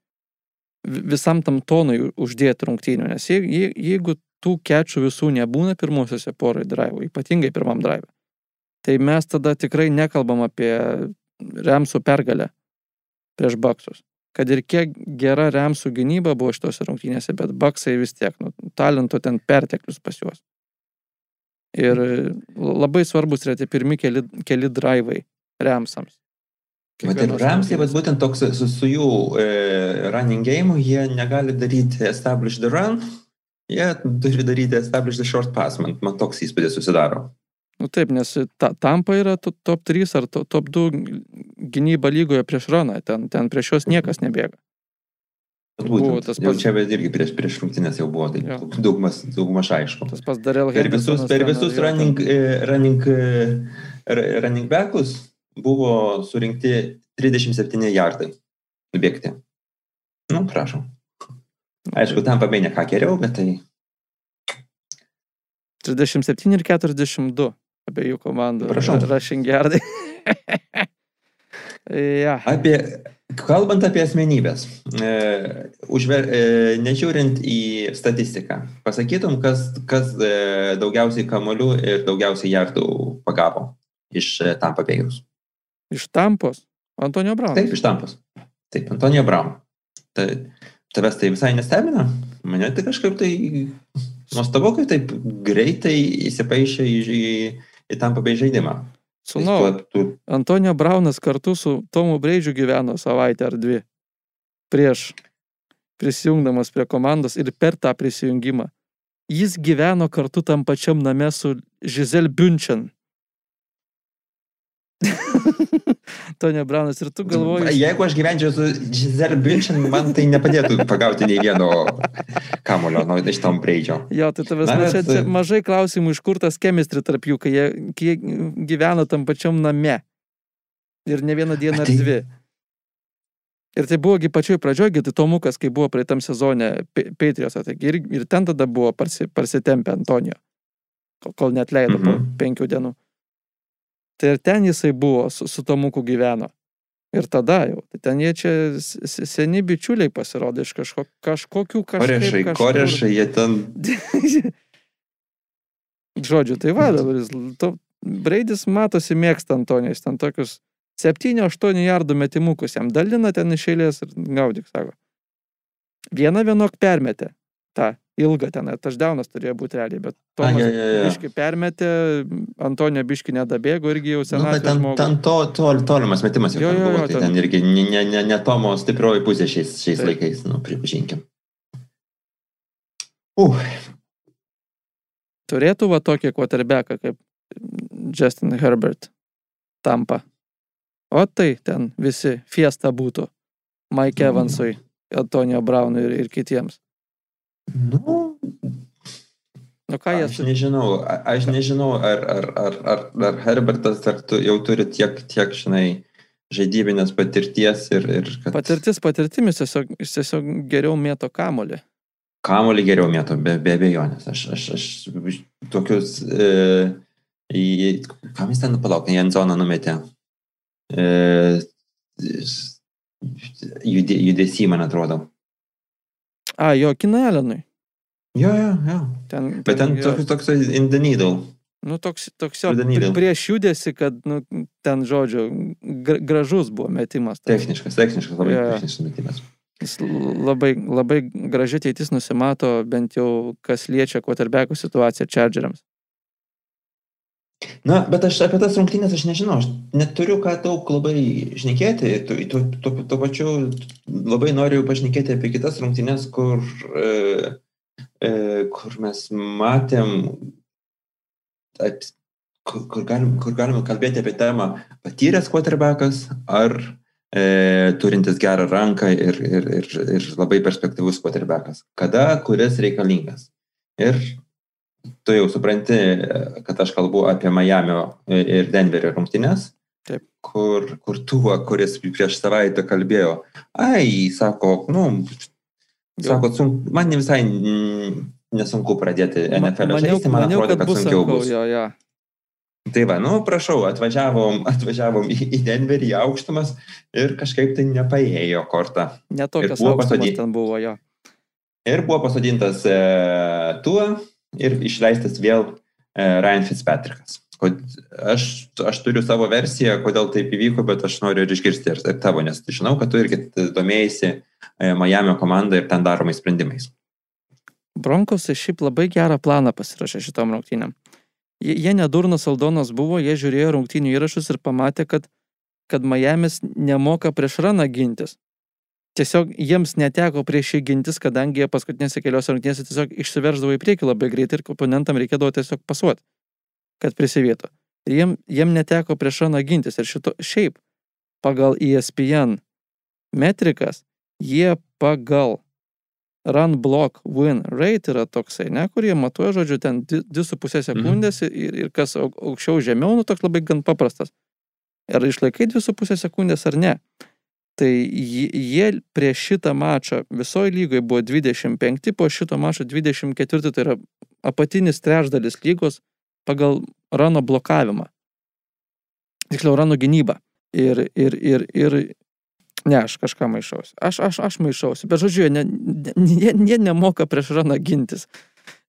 Vi- Visam tam tonui uždėti rungtynių. Nes je- je- jeigu tų kečių visų nebūna pirmosiuose porai drive, ypatingai pirmam drive, tai mes tada tikrai nekalbam apie Remsų pergalę prieš Baksus. Kad ir kiek gera Remsų gynyba buvo šitose rungtynėse, bet Baksai vis tiek, nu, talento ten perteklius pas juos. Ir labai svarbus yra tie pirmi keli, keli drivai Remsams. Bet ir vat rungtynės. būtent toks su, su jų e, running game, jie negali daryti establish the run, jie turi daryti establish the short pass, man, man toks įspūdis susidaro. Nu taip, nes ta, Tampa yra to- top 3 ar to, top 2 gynyba lygoje prieš Roną, ten, ten prieš juos niekas nebėga. Bet Buvo Būtent, tas jau pats- čia bet irgi prieš, prieš rungtynės jau buvo, tai daugmaž aišku. Tas pas Darel Per visus, per visus running, e, running, e, r- running backus buvo surinkti 37 jardai nubėgti. Nu, prašom. Aišku, tam pabėgė ką geriau, bet tai 37 ir 42 abiejų komandų. Prašau. Rushing yardai. ja. Apie, kalbant apie asmenybės, e, užver, e, nežiūrint į statistiką, pasakytum, kas, kas e, daugiausiai kamolių ir daugiausiai jardų pagavo iš e, tam pabėgius. Iš Tampos. Antonio Brown. Taip, iš tampos. Taip, Antonija Braun. Tai, tavęs tai visai nestebina? Mane tai kažkaip tai nuostabu, kai taip greitai įsipaišė į, į, į tam pabėg žaidimą. Sūnau, Tu- tu- Antonio Braunas kartu su Tomu Breidžiu gyveno savaitę ar dvi. Prieš prisijungdamas prie komandos ir per tą prisijungimą. Jis gyveno kartu tam pačiam name su Žizel Bunchen. Antonio Braunas ir tu galvoji, Jeigu aš gyvenčiau su Giselle Bündchen, man tai nepadėtų pagauti nei vieno kamulio nuo iš tom breidžio. Jo, tai tavęs Na, čia, čia mažai klausimų, iš kur tas chemistry tarp jų, kai jie, kai jie gyvena tam pačiam name. Ir ne vieną dieną ar Tai- dvi. Ir tai buvogi pačioj pradžioj, tai Tomukas, kai buvo praeitam sezone Patriot'o, taigi ir, ir ten tada buvo parsi, parsitempę Antonijo, kol, net leido mhm. po Mhm. penkių dienų. Tai ir ten jisai buvo, su, su Tomuku gyveno. Ir tada jau, tai ten jie čia seni bičiuliai pasirodė iš kažko, kažkokių Korešai, kažkokių. korešai, jie ten. Žodžiu, tai va, dabar jis, to, Braidis matosi mėgsta Antonijos, ten tokius 7-8 jardų metimukus jam dalina ten iš eilės ir gaudik, sako. Vieną vienok permetė, tą ilgą ten, taždaunas turėjo būti realiai, bet A, Tomas jo, jo, jo. biški permetė, Antonijo biški nedabėgo irgi jau Nu, bet ten, ten to, to, tolimas metimas jau Jo, jo, buvo, tai ten- ten irgi ne, ne, ne, ne Tomo stiprioji pusė šiais, šiais Taip. laikais, nu, pripažinkim. Uh, Turėtų va tokį quarterbacką kaip Justin Herbert tampa. O tai ten visi fiesta būtų. Mike Mhm. Evansui, Antonio Brownui ir, ir kitiems. Nu, Nu ką jie Aš su... nežinau, a- aš nežinau, ar, ar, ar, ar, ar Herbertas ar tu jau turi tiek, tiek, žinai, žaidybinės patirties ir, ir kad Patirtis patirtimis tiesiog, jis tiesiog geriau mėto kamolį. kamolį geriau mėto, be, be abejonės. Aš, aš, aš tokius, e, į, kam jis ten palaukė, į zoną numetė. E, judė, judesį, man atrodo. A, jo, Kinalenui. Jo, jo, jo. Ten, Bet ten toks, toks in the needle. Nu, toks, toks jo, prieš judesi, kad, nu, ten, žodžiu, gra, gražus buvo metimas. tas. Techniškas, techniškas, labai jo. techniškas metimas. Jis labai, labai gražiai ateitis nusimato, bent jau kas liečia quarterbackų situaciją Chargeriams. Na, bet aš apie tas rungtynės aš nežinau, aš neturiu ką daug labai šnekėti, tu, tu, tu, tu pačiu labai noriu pašnekėti apie kitas rungtynės, kur, e, e, kur mes matėm, at, kur, kur, galim, kur galime kalbėti apie temą patyręs quarterbackas ar e, turintis gerą ranką ir, ir, ir, ir labai perspektyvus quarterbackas. Kada, kuris reikalingas. Ir tu jau supranti, kad aš kalbu apie Miamio ir Denverio rungtynės, Taip. kur, kur tuo, kuris prieš savaitę kalbėjo, ai, sako, nu, sako, sunk, man ne visai nesunku pradėti NFL žaisti, man maniau, atrodo, kad, bus sunkiau bus. Jo, jo. Tai va, nu, prašau, atvažiavom, atvažiavom į, į Denverį, į aukštumas ir kažkaip tai nepaėjo kortą. Netokias buvo aukštumas pasodinti. ten buvo, jo. Ir buvo pasodintas e, tuo ir išleistas vėl e, Ryan Fitzpatrickas. Aš, aš turiu savo versiją, kodėl taip įvyko, bet aš noriu ir išgirsti ir, ir tavo, nes žinau, kad tu irgi domėjai e, Miami komandą ir ten daromais sprendimais. Bronkosai šiaip labai gerą planą pasirašė šitom rungtynėm. Jie, jie nedurnas Aldonas buvo, jie žiūrėjo rungtynių įrašus ir pamatė, kad, kad Miamis nemoka prieš raną gintis. Tiesiog jiems neteko prieš jį gintis, kadangi jie paskutinėse keliose rungtynėse tiesiog išsiverždavo į priekį labai greitai ir oponentam reikėdavo tiesiog pasuoti, kad prisivietų. Ir jiem, jiem neteko prieš raną gintis. Ir šito, šiaip pagal ESPN metrikas jie pagal run block win rate yra toksai, ne, kurie matuoja, žodžiu, ten 2,5 sekundės ir, ir kas au- aukščiau žemiau, nu toks labai gan paprastas. Ar išlaikai 2,5 sekundės ar ne. Tai ji- jie prieš šitą mačą visoje lygoje buvo 25, po šito mačo 24, tai yra apatinis trečdalis lygos pagal rano blokavimą. Tiksliau, rano gynybą. Ir, ir, ir, ir Ne, aš kažką maišausi. Aš, aš, aš maišausi. Bet žodžiu, jie, ne, jie, jie nemoka prieš raną gintis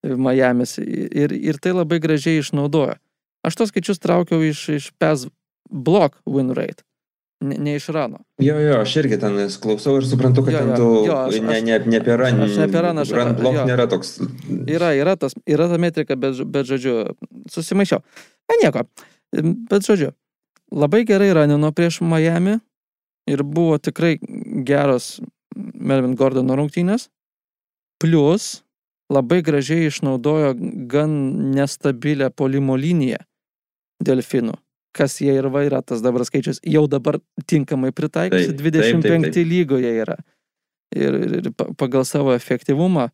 Miamis. Ir, ir tai labai gražiai išnaudoja. Aš tos skaičius traukiau iš, iš PES block win rate, ne, ne iš rano. Jo, jo, aš irgi ten klausau ir suprantu, kad Jo, ten tu jo, aš- ne, ne, ne apie run, aš ne apie run, aš- run block jo. nėra toks. Yra, yra, tas, yra ta metrika, bet, bet žodžiu, susimaišiau. Ne, nieko. Bet žodžiu, labai gerai ranino prieš Miami ir buvo tikrai geros Melvin Gordono rungtynės. Plus labai gražiai išnaudojo gan nestabilę polimo liniją delfinų. Kas jie ir va yra tas dabar skaičius, jau dabar tinkamai pritaikysi, Taip, taip, taip, 25 taip. lygoje yra. Ir, ir, ir pa- pagal savo efektyvumą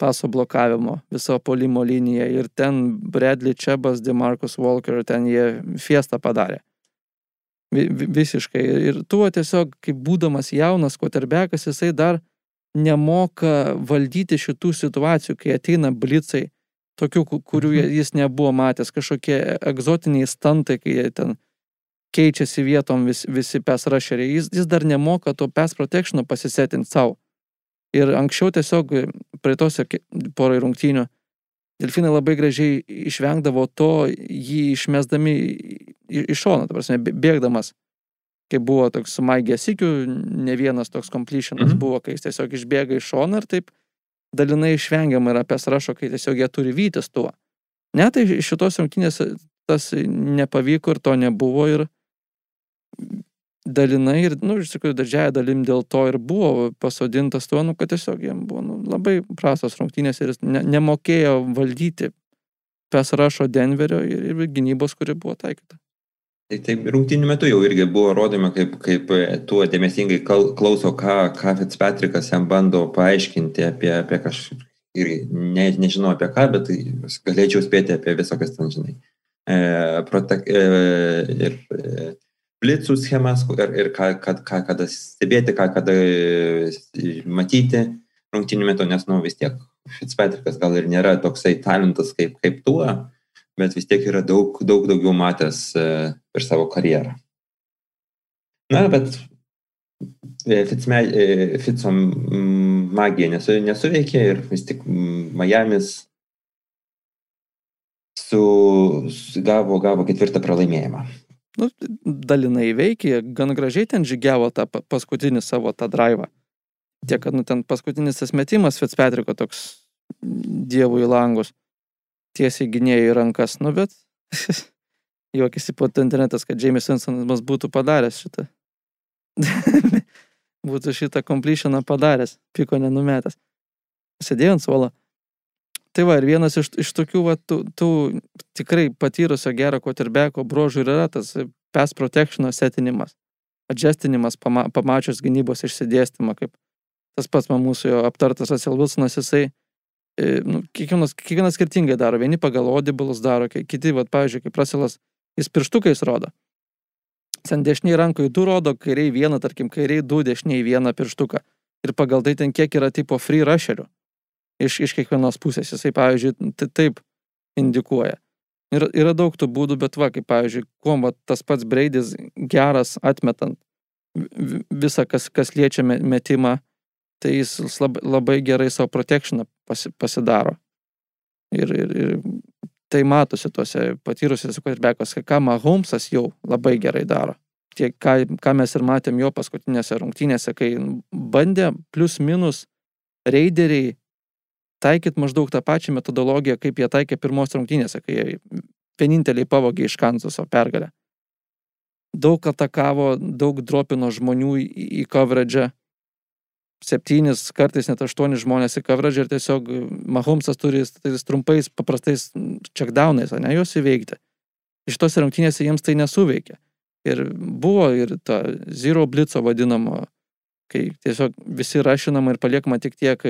paso blokavimo viso polimo liniją ir ten Bradley Čebas, Demarcus Walker, ten jie fiestą padarė. Vi, visiškai. Ir tuo tiesiog, kaip būdamas jaunas koterbekas, jisai dar nemoka valdyti šitų situacijų, kai ateina blicai, tokių, ku- kurių jie- jis nebuvo matęs, kažkokie egzotiniai stantai, kai jie ten keičiasi vietom vis, visi pes rašeriai. Jis, jis dar nemoka to pes protectiono pasisetinti savo. Ir anksčiau tiesiog praeitose porai rungtynių delfinai labai gražiai išvengdavo to, jį išmesdami į- į į šoną, ta prasme, bė- bėgdamas. Kai buvo toks su Maigė Sikiu, ne vienas toks completionas Mhm. buvo, kai jis tiesiog išbėga iš šoną ir taip dalinai išvengiama yra apie rašo, kai tiesiog jie turi vytis tuo. Ne, tai šitos rungtynės tas nepavyko ir to nebuvo ir dalinai ir, na, nu, iš tikrųjų, didžiaja dalim dėl to ir buvo pasodintas tuo, nu, kad tiesiog jam buvo nu, labai prastos rungtynės ir jis ne, nemokėjo valdyti pes rašo Denverio ir, ir gynybos, kuri buvo taikyta. Tai taip, rungtynių metu jau irgi buvo rodomi, kaip, kaip e, tuo dėmesingai klauso, ką, ką Fitzpatrickas jam bando paaiškinti apie, apie kažką. Ir ne, nežinau apie ką, bet galėčiau spėti apie visokias ten, žinai. E, protek, e, ir e, blitzų schemas ir, ir ką, kad, ką, kada stebėti, ką kada e, matyti rungtynių metu, nes, nu, vis tiek Fitzpatrickas gal ir nėra toksai talentas kaip, kaip tuo, bet vis tiek yra daug, daug daugiau matęs e, per savo karjerą. Na, bet e, Fitzme, e, magija nesu, nesuveikė ir vis tik Miami's su, gavo, gavo ketvirtą pralaimėjimą. Nu, dalinai veikė, gan gražiai ten žygiavo tą pa- paskutinį savo tą drivą. Tiek, kad nu, ten paskutinis tas metimas Fitzpatricko toks dievų į langus. Tiesiai gynėjai rankas, nu bet juokėsi po internetas, kad James Winsonas būtų padaręs šitą. būtų šitą completioną padaręs, piko nenumetęs. Sėdėjo ant suolo. Tai va, ir vienas iš, iš tokių, va, tų, tų tikrai patyrusio gero quarterbacko brožų yra tas pass protectiono setinimas, adjustinimas, pama, pamačius gynybos išsidėstymą, kaip tas pats man mūsų aptartas Russell Wilsonas, jisai, nu, kiekvienas, kiekvienas skirtingai daro, vieni pagal audibles daro, ki- kiti, va, pavyzdžiui, kaip Russellas, jis pirštukais rodo. Ten dešiniai rankoje du rodo, kairiai vieną, tarkim, kairiai du, dešiniai vieną pirštuką. Ir pagal tai ten kiek yra tipo free rusherių iš, iš kiekvienos pusės. Jisai, pavyzdžiui, taip indikuoja. Ir, yra daug tų būdų, bet va, kaip, pavyzdžiui, kuo va, tas pats Braidis geras atmetant vi- vi- visą, kas, kas liečia me- metimą, tai jis labai, labai gerai savo protectioną pasi, pasidaro. Ir, ir, ir tai matosi tuose patyrusiuose quarterbackuose, ką Mahomesas jau labai gerai daro. Tiek, ką, ką mes ir matėm jo paskutinėse rungtynėse, kai bandė plus minus raideriai taikyt maždaug tą pačią metodologiją, kaip jie taikė pirmos rungtynėse, kai jie vieninteliai pavogė iš Kansaso pergalę. Daug atakavo, daug dropino žmonių į coverage. Septynis, kartais net aštuonis žmonės į coverage ir tiesiog Mahomesas turi tais trumpais, paprastais checkdownais, o ne juos įveikti. Iš tos rungtynėse jiems tai nesuveikė. Ir buvo ir ta zero blitzo vadinamo, kai tiesiog visi rašinama ir paliekama tik tiek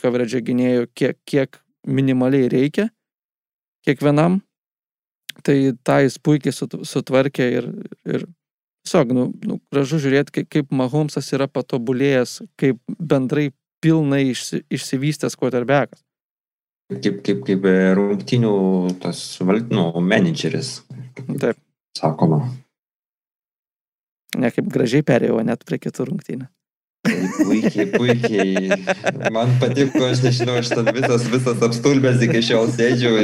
coverage gynėjų, kiek, kiek minimaliai reikia kiekvienam. Tai tą jis puikiai sut- sutvarkė ir, ir tiesiog, nu, nu, gražu žiūrėti, kaip, kaip Mahomesas yra patobulėjęs, kaip bendrai pilnai išsi, išsivystęs quarterbackas. Kaip, kaip, kaip e, rungtinių tas valdinų menedžeris, Taip, sakoma. ne kaip gražiai perėjo net prie kitų rungtynių. Puikiai, puikiai. Man patiko, aš nežinau, aš ten visas, visas apstulbęs iki šiol sėdžiu.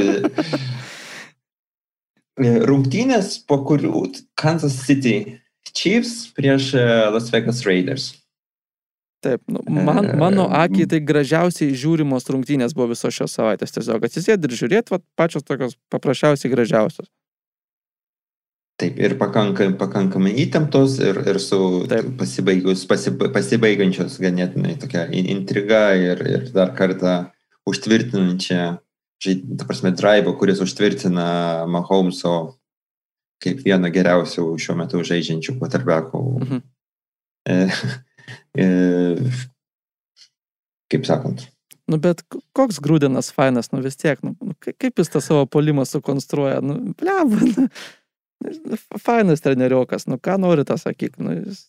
Rungtynės, po kurių Kansas City Chiefs prieš e, Las Vegas Raiders. Taip, nu, man, mano akiai tai gražiausiai žiūrimos rungtynės buvo visos šios savaitės. Tiesiog atsisėdi ir žiūrėti, va, pačios tokios paprasčiausiai gražiausios. Taip, ir pakankamai, pakankamai įtemptos ir, ir su pasibaigus, pasib, pasibaigiančios ganėtinai tokia in- intriga ir, ir dar kartą užtvirtinančia, žaid- ta prasme, drive, kuris užtvirtina Mahomeso kaip vieną geriausių šiuo metu žaidžiančių quarterbackų. Mhm. E, e, kaip sakant, Nu, bet koks grūdinas fainas, nu vis tiek, nu, nu, kai- kaip jis tą savo polimą sukonstruoja, nu, bleba, nu, nu, fainas treniriokas, nu, ką nori tą sakyk, nu, jis,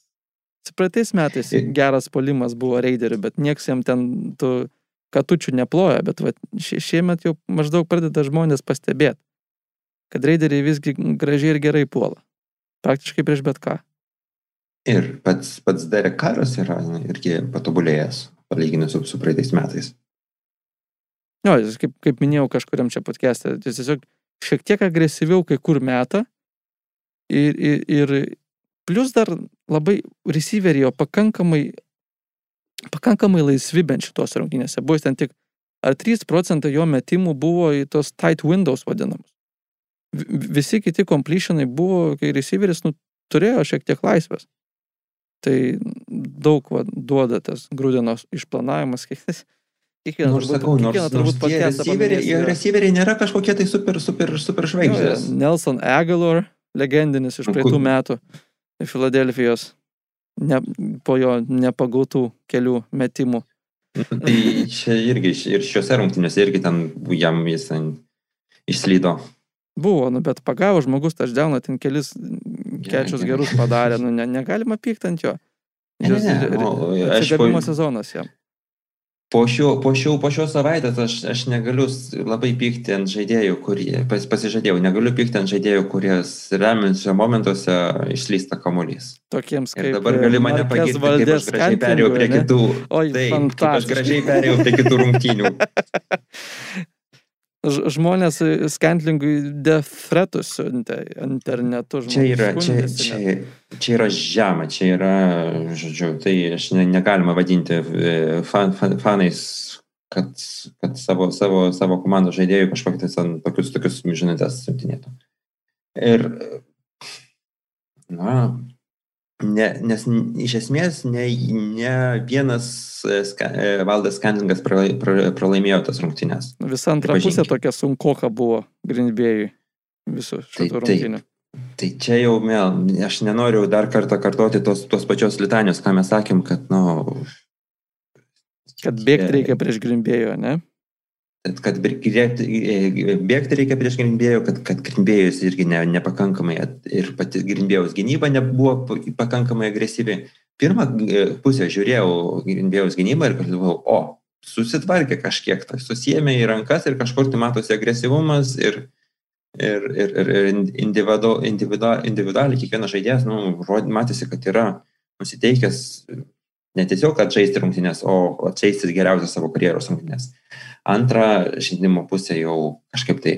praeitais metais geras polimas buvo raiderių, bet nieks jam ten tų katučių neploja, bet va, šie, šiemet jau maždaug pradeda žmonės pastebėti, kad raideriai visgi gražiai ir gerai puola. Praktiškai prieš bet ką. ir pats, pats Derek Karas yra irgi patobulėjęs, palyginus su, su praeitais metais. Jo, jis kaip, kaip minėjau kažkuriam čia podcast'e, jis tiesiog šiek tiek agresyviau kai kur meta ir, ir, ir plus dar labai receiveriai jo pakankamai, pakankamai laisvi bent šitos rungtynėse. Buvo jis ten tik, ar 3 procentai jo metimų buvo į tos tight windows vadinamus. Vi- Visi kiti completionai buvo, kai receiveris nu, turėjo šiek tiek laisvės. Tai daug va, duoda tas grūdinos išplanavimas. kiek- Kiekvienas Nors turbūt- sakau, nors, kiekvieną nors turbūt podcastą receiveriai, jo. receiveriai nėra kažkokie tai super, super, super žvaigždės. Nelson Aguilar, legendinis iš Nu, praeitų metų Filadelfijos, ne, po jo nepagautų kelių metimų. Tai čia irgi, ir šiuose rungtynėse irgi ten jam jis ten išslydo. Buvo, nu, bet pagavo žmogus taždauną, ten kelis kečius gerus padarė, nu, ne, negalima pykti ant jo. Ne, ne, Jis- aš Atsigavimo po- sezonas jam. po, šio, po, šio, po šios savaitės aš, aš negaliu labai pykti ant žaidėjų, kurie, pas, pasižadėjau, negaliu pykti ant žaidėjų, kurie remiančiose momentuose išlysta kamuolys. Tokiems kaip. Ir dabar gali mane pagirti, kaip aš gražiai perėjau prie kitų. Oi, Tai, aš gražiai perėjau prie kitų rungtynių. Žmonės skantlingui defretus siuntė internetu. Čia yra, čia, čia, čia yra žema, čia yra, žodžiu, tai aš ne, negalima vadinti e, fan, fan, fanais, kad, kad savo, savo, savo komandos žaidėjų kažkokius ten tokius, tokius žinutės siuntinėtų. Ir, na, ne, nes iš esmės ne, ne vienas e, ska, e, valdas pra- pralaimėjo tas rungtynės. Visa antra pusė tokia sunkoka buvo Grinbėjui visų Tai šitų taip. rungtynių. Tai čia jau, mėl, aš nenoriu dar kartą kartoti tos, tos pačios litanijos, ką mes sakėm, kad, na, nu, Kad bėgti reikia prieš Grinbėjų, ne? Kad bir- bėgti reikia prieš Grimbėjų, kad, kad Grimbėjus irgi ne, nepakankamai ir pati Grimbėjaus gynyba nebuvo pa- pakankamai agresyvi. Pirmą e, pusę žiūrėjau Grimbėjaus gynybą ir galvojau, o, susitvarkė kažkiek, tai susijėmė į rankas ir kažkur tai matosi agresyvumas ir, ir, ir, ir, individu, individu, individualiai kiekvienas žaidėjas, nu, matėsi, kad yra nusiteikęs ne tiesiog atžaisti rungtynės, o atžaisti geriausias savo karjeros rungtynės. Antra žaidimo pusė jau kažkaip tai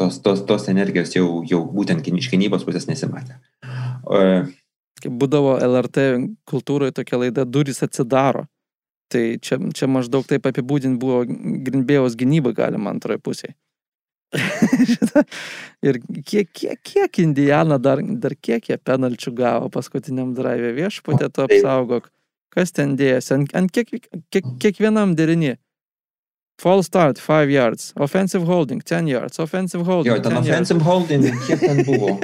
tos, tos, tos energijos jau, jau būtent iš gynybos pusės nesimatė. Kaip būdavo LRT kultūroje tokia laida durys atsidaro. Tai čia, čia maždaug taip apibūdinti buvo Grinbėjaus gynyba galima antroje pusėje. Ir kiek, kiek, kiek Indiana dar, dar kiek jie penalčių gavo paskutiniam drive viešputė, tu Taip. apsaugok. Kas ten dėjasi? Ant, ant kiek, kiek, kiekvienam derinį. Fall start 5 yards, offensive holding 10 yards, offensive holding. jo, ten 10 yards. offensive holding, kiek ten buvo.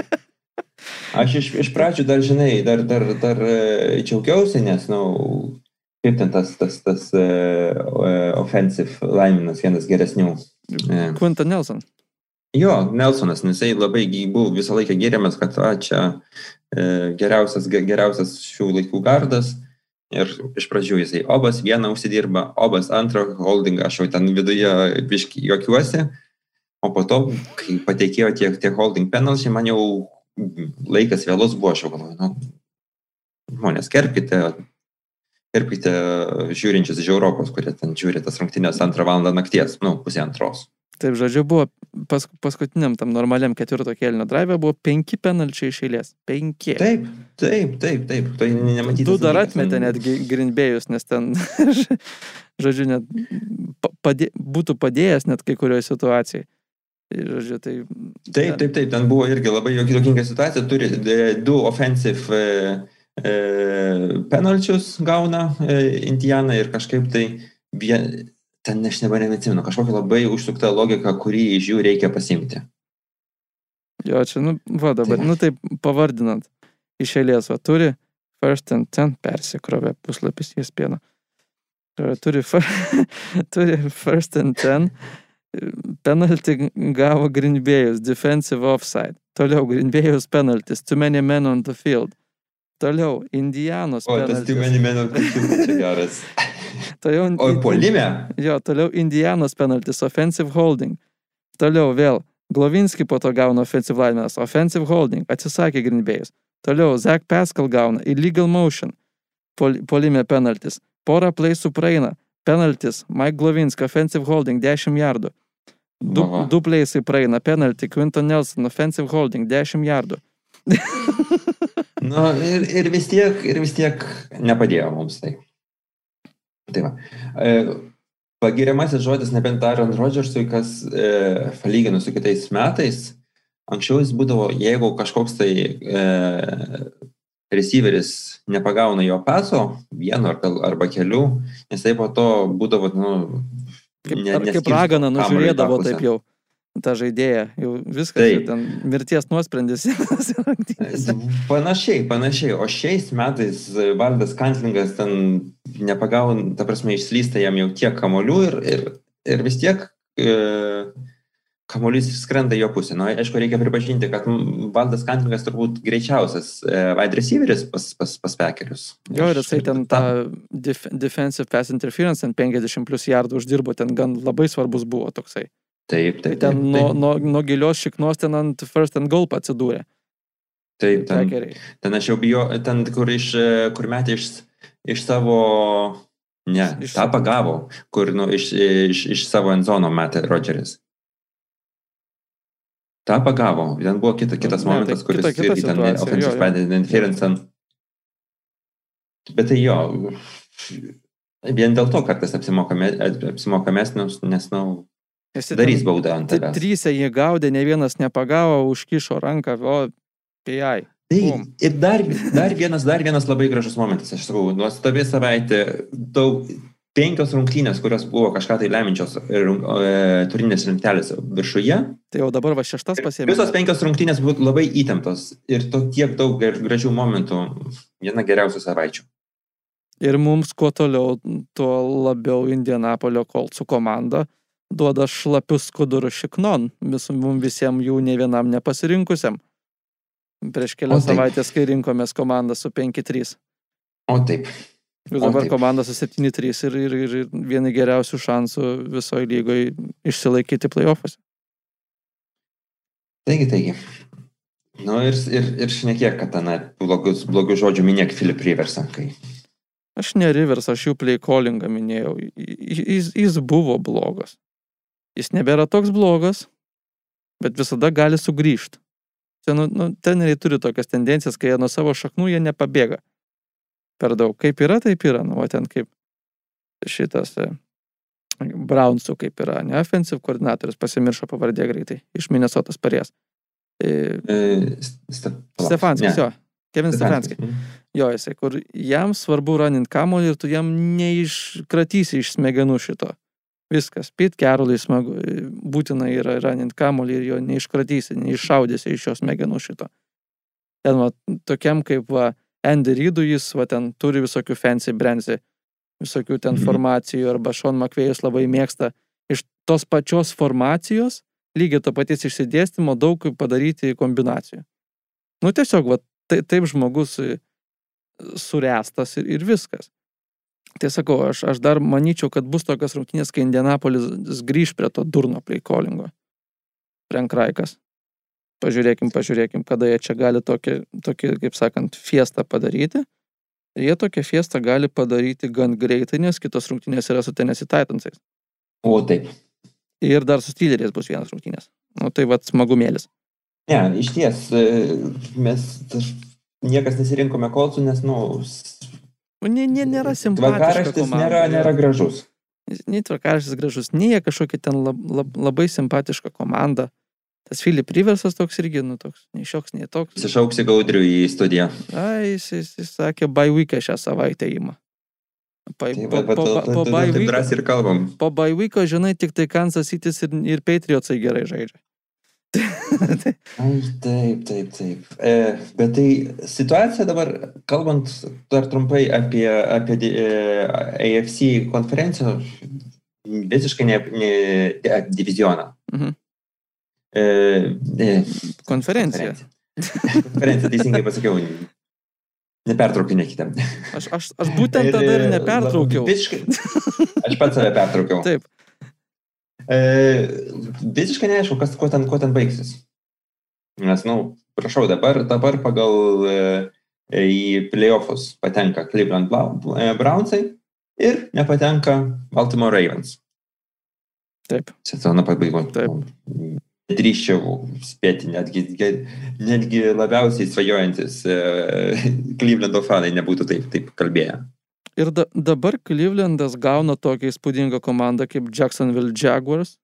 Aš iš, iš pradžių dar, žinai, dar, dar, dar e, džiaugiausi, nes, na, nu, kaip ten tas, tas, tas uh, offensive linemas, vienas geresnių. Quinton Nelson. Jo, Nelsonas, nes jisai labai buvo visą laiką giriamas, kad a, čia e, geriausias, ge- geriausias šių laikų gardas. Ir iš pradžių jisai obas vieną užsidirba, obas antrą holdingą, aš jau ten viduje biški juokiuosi. O po to, kai pateikėjo tiek, tiek holding penalčiai, man jau laikas vėlus buvo, aš jau galvoju, nu, žmonės, gerbkite, gerbkite žiūrinčius iš Europos, kurie ten žiūri tas rungtynės antrą valandą nakties, nu, pusė antros. Taip, žodžiu, buvo pas, paskutiniam tam normaliam ketvirto kėlinio drive buvo penki penalčiai iš eilės. Penki. Taip, taip, taip, taip. Tai nematyti. Du dar atmetė netgi Grinbėjus, nes ten, žodžiu, net pa- padė, būtų padėjęs net kai kurioje situacijai. Ir, žodžiu, tai... Taip, taip, taip. Ten buvo irgi labai juokinga situacija. Turi e, du offensive e, e, penalčius gauna Indiana ir kažkaip tai vien, ten aš dabar neatsimenu, kažkokia labai užsukta logika, kurį iš jų reikia pasimti. Jo, čia, nu, va dabar, Tai nu taip pavardinant, iš eilės, va, turi first and ten persikrovė puslapis jas pieno. Turi, fir- turi first and ten, penalty gavo Grinbėjus, defensive offside. Toliau Grinbėjus penaltis, too many men on the field. Toliau Indianos O, tas penaltis. Timeni Menų čia geras. Toliau, O, polime? Jo, toliau Indianos penaltis, offensive holding. Toliau vėl Glovinski po to gauna offensive line'as, offensive holding, atsisakė Grinbėjus. Toliau Zach Pascal gauna illegal motion, pol, polime penaltis. Porą play su praeina, penaltis, Mike Glovinski, offensive holding, 10 jardų. Du, va. du playsai praeina, penalty, Quinton Nelson, offensive holding, 10 jardų. Nu, ir, ir, vis tiek, ir vis tiek nepadėjo mums tai. Tai va. E, pagiriamasis žodis, nebent Aaron Rodgersui, kas e, palyginus su kitais metais, anksčiau jis būdavo, jeigu kažkoks tai e, receiveris nepagauna jo paso, vieno ar, arba kelių, nes tai po to būdavo, nu, Kaip, ne- ar, kaip ragana nužiūrėdavo taip jau tą žaidėją. Jau viskas, Taip. jau ten mirties nuosprendis. Panašiai, panašiai. O šiais metais e, Valdas Kantlingas ten nepagauna, ta prasme, išslysta jam jau tiek kamolių ir, ir, ir vis tiek, e, kamuolys skrenda jo pusę. Nu, aišku, reikia pripažinti, kad Valdas Kantlingas turbūt greičiausias e, wide receiveris pas, pas, pas Pekerius. Jo, ir jisai ten tą def, defensive pass interference, ten 50 plus jardų uždirbo, ten gan labai svarbus buvo toksai. Taip, taip. Tai ten taip, nuo, taip. nuo, nuo gilios šiknos ten ant first and goal atsidūrė. Taip, ten, Pekeriai. ten aš jau bijau, ten kur, iš, kur metė iš, iš savo, ne, Iš- tą pagavo, kur nu, iš, iš, iš savo enzono metė Rodžeris. tą pagavo. Ten buvo kita, kitas Ne, tai momentas, kuris kita- kita irgi ten offensive pass interference. ten. Bet tai jo, vien dėl to kartais apsimokame, apsimokamesnius, nes, na, nu, Ten- darys baudą ant tavęs. Trysia jį gaudė, ne vienas nepagavo, užkišo ranką, o PI. Tai Bum. ir dar, dar, vienas, dar vienas labai gražus momentas, aš sakau, nuostabi savaitė, daug, penkios rungtynės, kurios buvo kažką tai leminčios rung- e, turinės lentelės viršuje, Tai jau dabar va šeštas pasėmė. visos penkios rungtynės buvo labai įtemptos ir to tiek daug gražių momentų, viena geriausių savaičių. Ir mums kuo toliau, tuo labiau Indianapolio Koltsų komanda duoda šlapius skudurus šiknon, vis, mums visiems jų ne vienam nepasirinkusiam. Prieš kelias savaitės, kai rinkomės komandą su 5-3. O taip, Ir dabar komanda su 7-3 ir, ir, ir, vieni geriausių šansų visoje lygoje išsilaikyti playoffuose. taigi, taigi. Nu ir, ir, ir šnekėk, kad ten blogus, blogus žodžių minėk Filip Riversą, kai Aš ne Rivers, aš jų play callingą minėjau. Jis, jis buvo blogas. Jis nebėra toks blogas, bet visada gali sugrįžti. Ten, nu, nu, teneriai turi tokias tendencijas, kai jie nuo savo šaknų jie nepabėga. Per daug. Kaip yra, taip yra. Nu, o ten kaip šitas e, Brownsų kaip yra, ne offensive koordinatorius, pasimiršo pavardė greitai, iš Minnesotos parės. E, E, Ste- Stefanskis, jo. Kevin Stefanskis. Jo, jisai, kur jam svarbu ranint kamuolį ir tu jam neiškratysi iš smegenų šito. Viskas, Pit Carolui smagu, būtina yra ranint kamuolį ir jo neiškratysi, neiššaudysi iš jo smegenų šito. Ten, va, tokiam kaip va, Andy Reidų jis, va, ten turi visokių fancy brandsy, visokių ten Mhm. formacijų, arba Sean McVėjus labai mėgsta iš tos pačios formacijos, lygiai to paties išsidėstymo, daug padaryti kombinacijų. Nu, tiesiog, va, tai, taip žmogus e, surestas ir, ir viskas. Tai sakau, aš, aš dar manyčiau, kad bus tokios rungtynės, kai Indianapolis grįž prie to durno playcallingo. Frank Raikas. Pažiūrėkim, pažiūrėkim, kada jie čia gali tokį, tokį kaip sakant, fiestą padaryti. Ir jie tokią fiestą gali padaryti gan greitai, nes kitos rungtynės yra su Tennessee Titansais. O taip. Ir dar su Steeleriais bus vienas rungtynės. Nu tai vad smagumėlis. Ne, iš ties, e, mes niekas nesirinkome kolcų, nes, Nu, nė, nė, nėra simpatiška tvarkaraštis nėra, nėra gražus. nei tvarkaraštis gražus, nei jie kažkokia ten lab, lab, labai simpatiška komanda. Tas Filip Riversas toks irgi, nu toks, nei šioks, nei toks. Sišauksi gaudrių į studiją. Ai, jis, jis, jis sakė, by weeką šią savaitę įima. Pa, Tai po, po, po, po, weeko, žinai, tik tai Kansas City ir, ir Patriotsai gerai žaidžia. Tai- Ai, taip, taip, taip. E, bet tai situacija dabar, kalbant dar trumpai apie, apie e, AFC konferenciją, visiškai ne, ne divizioną. Mhm. E, e, Konferencija. Konferencija, teisingai pasakiau. Nepertraukinėkite. Aš, aš, aš būtent tada ir e, nepertraukiau. Visiškai. Aš pats save pertraukiau. Taip, E, visiškai neaišku, kas, kuo, ten, kuo ten baigsis. Nes, na, nu, prašau, dabar, dabar pagal e, į playoffus patenka Cleveland e, Brownsai ir nepatenka Baltimore Ravens taip. sezono pabaigoje. Taip. Drįščiau spėti, netgi, netgi labiausiai svajojantis e, Clevelando fanai nebūtų taip, taip kalbėję. Ir da, dabar Clevelandas gauna tokią įspūdingą komandą kaip Jacksonville Jaguars.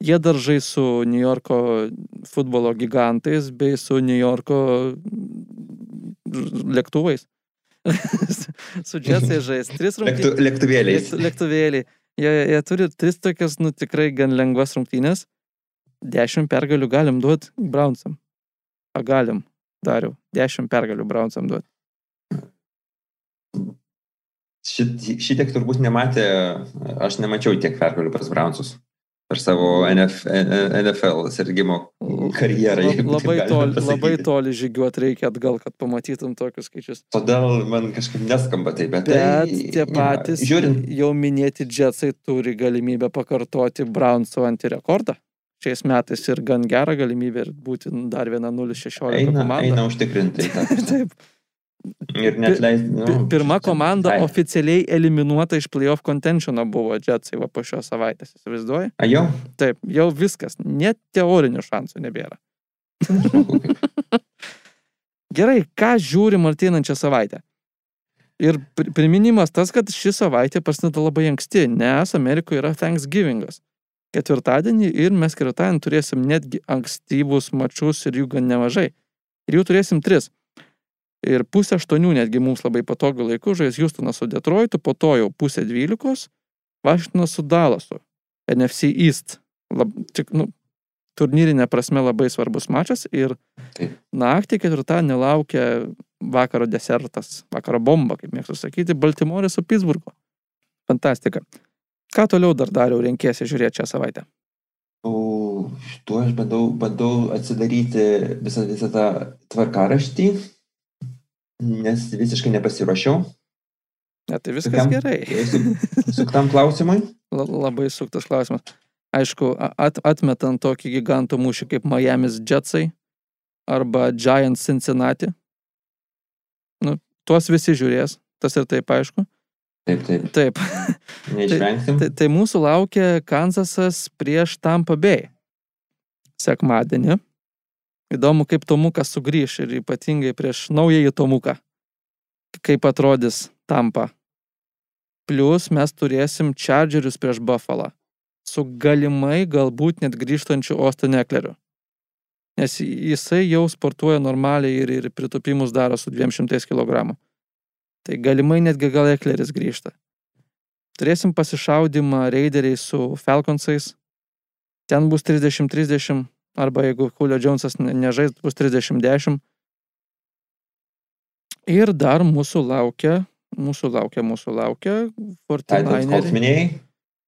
Jie dar žais su New Yorko futbolo gigantais bei su New Yorko lėktuvais. su Jetsai žais. Tris rungtynės. lėktuvėliais. Lėktu, lėktuvėliai. Jie, jie turi tris tokias, nu tikrai gan lengvas rungtynės. Dešimt pergalių galim duoti Brownsam. A galim, dariau. Dešimt pergalių Brownsam duoti. Šit, šitiek turbūt nematė, aš nemačiau tiek pergalių pas Brownsus. per savo NF, NFL sirgimo karjerą. Taip labai, toli, pasakyti. labai toli žygiuoti reikia atgal, kad pamatytum tokius skaičius. Todėl man kažkaip neskamba tai, bet, Bet tai, tie patys Žiūrint, jau minėti Jetsai turi galimybę pakartoti Brownso antirekordą. Šiais metais ir gan gerą galimybę ir būti dar viena 0-16 eina, komanda. eina užtikrintai. tą. Taip. Ir net leis. Nu, Pi- Pirma komanda ai. oficialiai eliminuota iš playoff contentiono buvo Jetsai va po šios savaitės, įsivaizduoji? A jau? Taip, jau viskas, net teorinių šansų nebėra. Gerai, ką žiūrim arteinančią savaitę? Ir pri- priminimas tas, kad ši savaitė prasideda labai anksti, nes Amerikoje yra Thanksgivingas. Ketvirtadienį ir mes ketvirtadienį turėsim netgi ankstyvus mačius ir jų gan nemažai. Ir jų turėsim tris. Ir pusę aštuonių netgi mums labai patogių laikų žais Houstonas su Detroitu, po to jau pusę dvylikos, Vašingtonas su Dallasu, NFC East. Lab, tik, nu, turnyrinė prasme labai svarbus mačas ir Taip. naktį ketvirtadienį laukia vakaro desertas, vakaro bomba, kaip mėgstu sakyti, Baltimorė su Pittsburghu. Fantastika. Ką toliau dar dariau renkėsi žiūrėti šią savaitę? O tuo aš bandau, bandau atsidaryti visą, visą tą tvarkaraštį, nes visiškai nepasiruošiau Ne, tai viskas Tokiam- gerai. su- suktam klausimui. La- Labai suktas klausimas. Aišku, at, atmetant tokį gigantų mūšį kaip Miami's Jetsai arba Giants Cincinnati, nu, tuos visi žiūrės, tas ir taip aišku. Taip, taip, Taip, neišvengsim. tai, tai mūsų laukia Kansasas prieš Tampa Bay. Sekmadienį. Įdomu, kaip Tomukas sugrįš ir ypatingai prieš naująjį Tomuką. Kaip atrodys Tampa. Plus mes turėsim Chargerius prieš Buffalo. Su galimai galbūt net grįžtančiu Austin Ekleriu. Nes jisai jau sportuoja normaliai ir, ir pritupimus daro su 200 kg. Tai galimai netgi gal Ekleris grįžta. Turėsim pasišaudimą Raideriai su Falconsais. Ten bus 30-30, arba jeigu Julio Jonesas ne- nežais, bus 30-10. Ir dar mūsų laukia, mūsų laukia, mūsų laukia Titans Colts 49eriai. minėjai?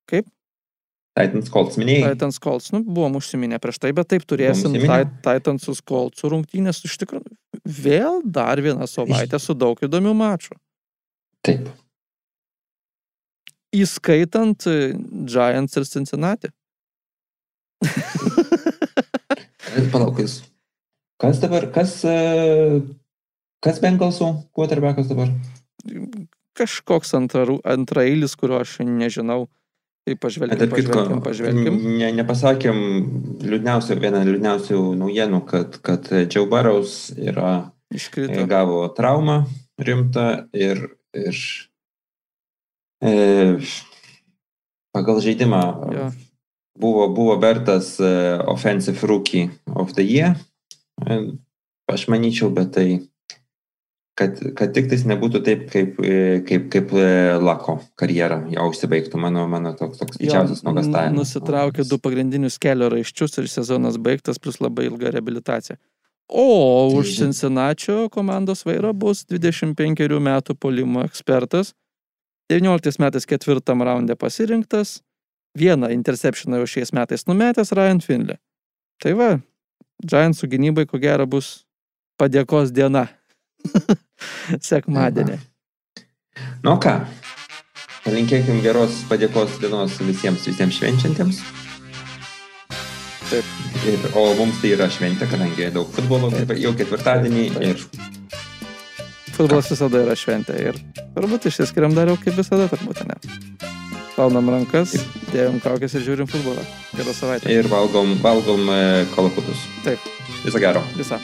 Kaip? Titans Colts minėjai? Titans Colts, nu, buvom užsiminę prieš tai, bet taip turėsim Titansus Coltsų rungtynės. Iš tikrųjų, vėl dar vieną savaitę su daug įdomių mačų. Taip. Įskaitant Giants ir Cincinnati. Palaukis. Kas dabar, kas, e, kas Bengalsų quarterbackas dabar? Kažkoks antraeilis, kurio aš nežinau. Tai kitko, pažvelkim, pažvelkim. ne, nepasakėm liūdniausių, vieną liūdniausių naujienų, kad, kad Joe Burrows yra, e, Iškrito. gavo traumą rimtą ir, ir e, pagal žaidimą Jo. Buvo, buvo vertas e, Offensive Rookie of the Year. E, Aš manyčiau, bet tai, kad, kad tik tais nebūtų taip, kaip, e, kaip, kaip Lako karjera jau užsibaigtų. Mano, mano toks, toks didžiausias nuogastavimas. Nusitraukė du pagrindinius kelio raiščius ir sezonas baigtas, plus labai ilga reabilitacija. O už Cincinnati komandos vairo bus 25 metų polimo ekspertas. 19 metais ketvirtam raunde pasirinktas. Vieną interceptioną jau šiais metais numetęs Ryan Finley. Tai va, Giantsų gynybai ko gero bus padėkos diena. Sekmadienį. Nu ką, palinkėkim geros padėkos dienos visiems, visiems švenčiantiems. Taip. Ir, o mums tai yra šventė, kadangi daug futbolo, Taip. jau ketvirtadienį Taip. ir Futbolas visada yra šventė ir turbūt išsiskiriam dar jau kaip visada, turbūt ne. Plaunam rankas, dėjom kaukės ir žiūrim futbolą. Gerą savaitę. ir valgom, valgom e, kalakutus. Taip. Viso gero. Visą.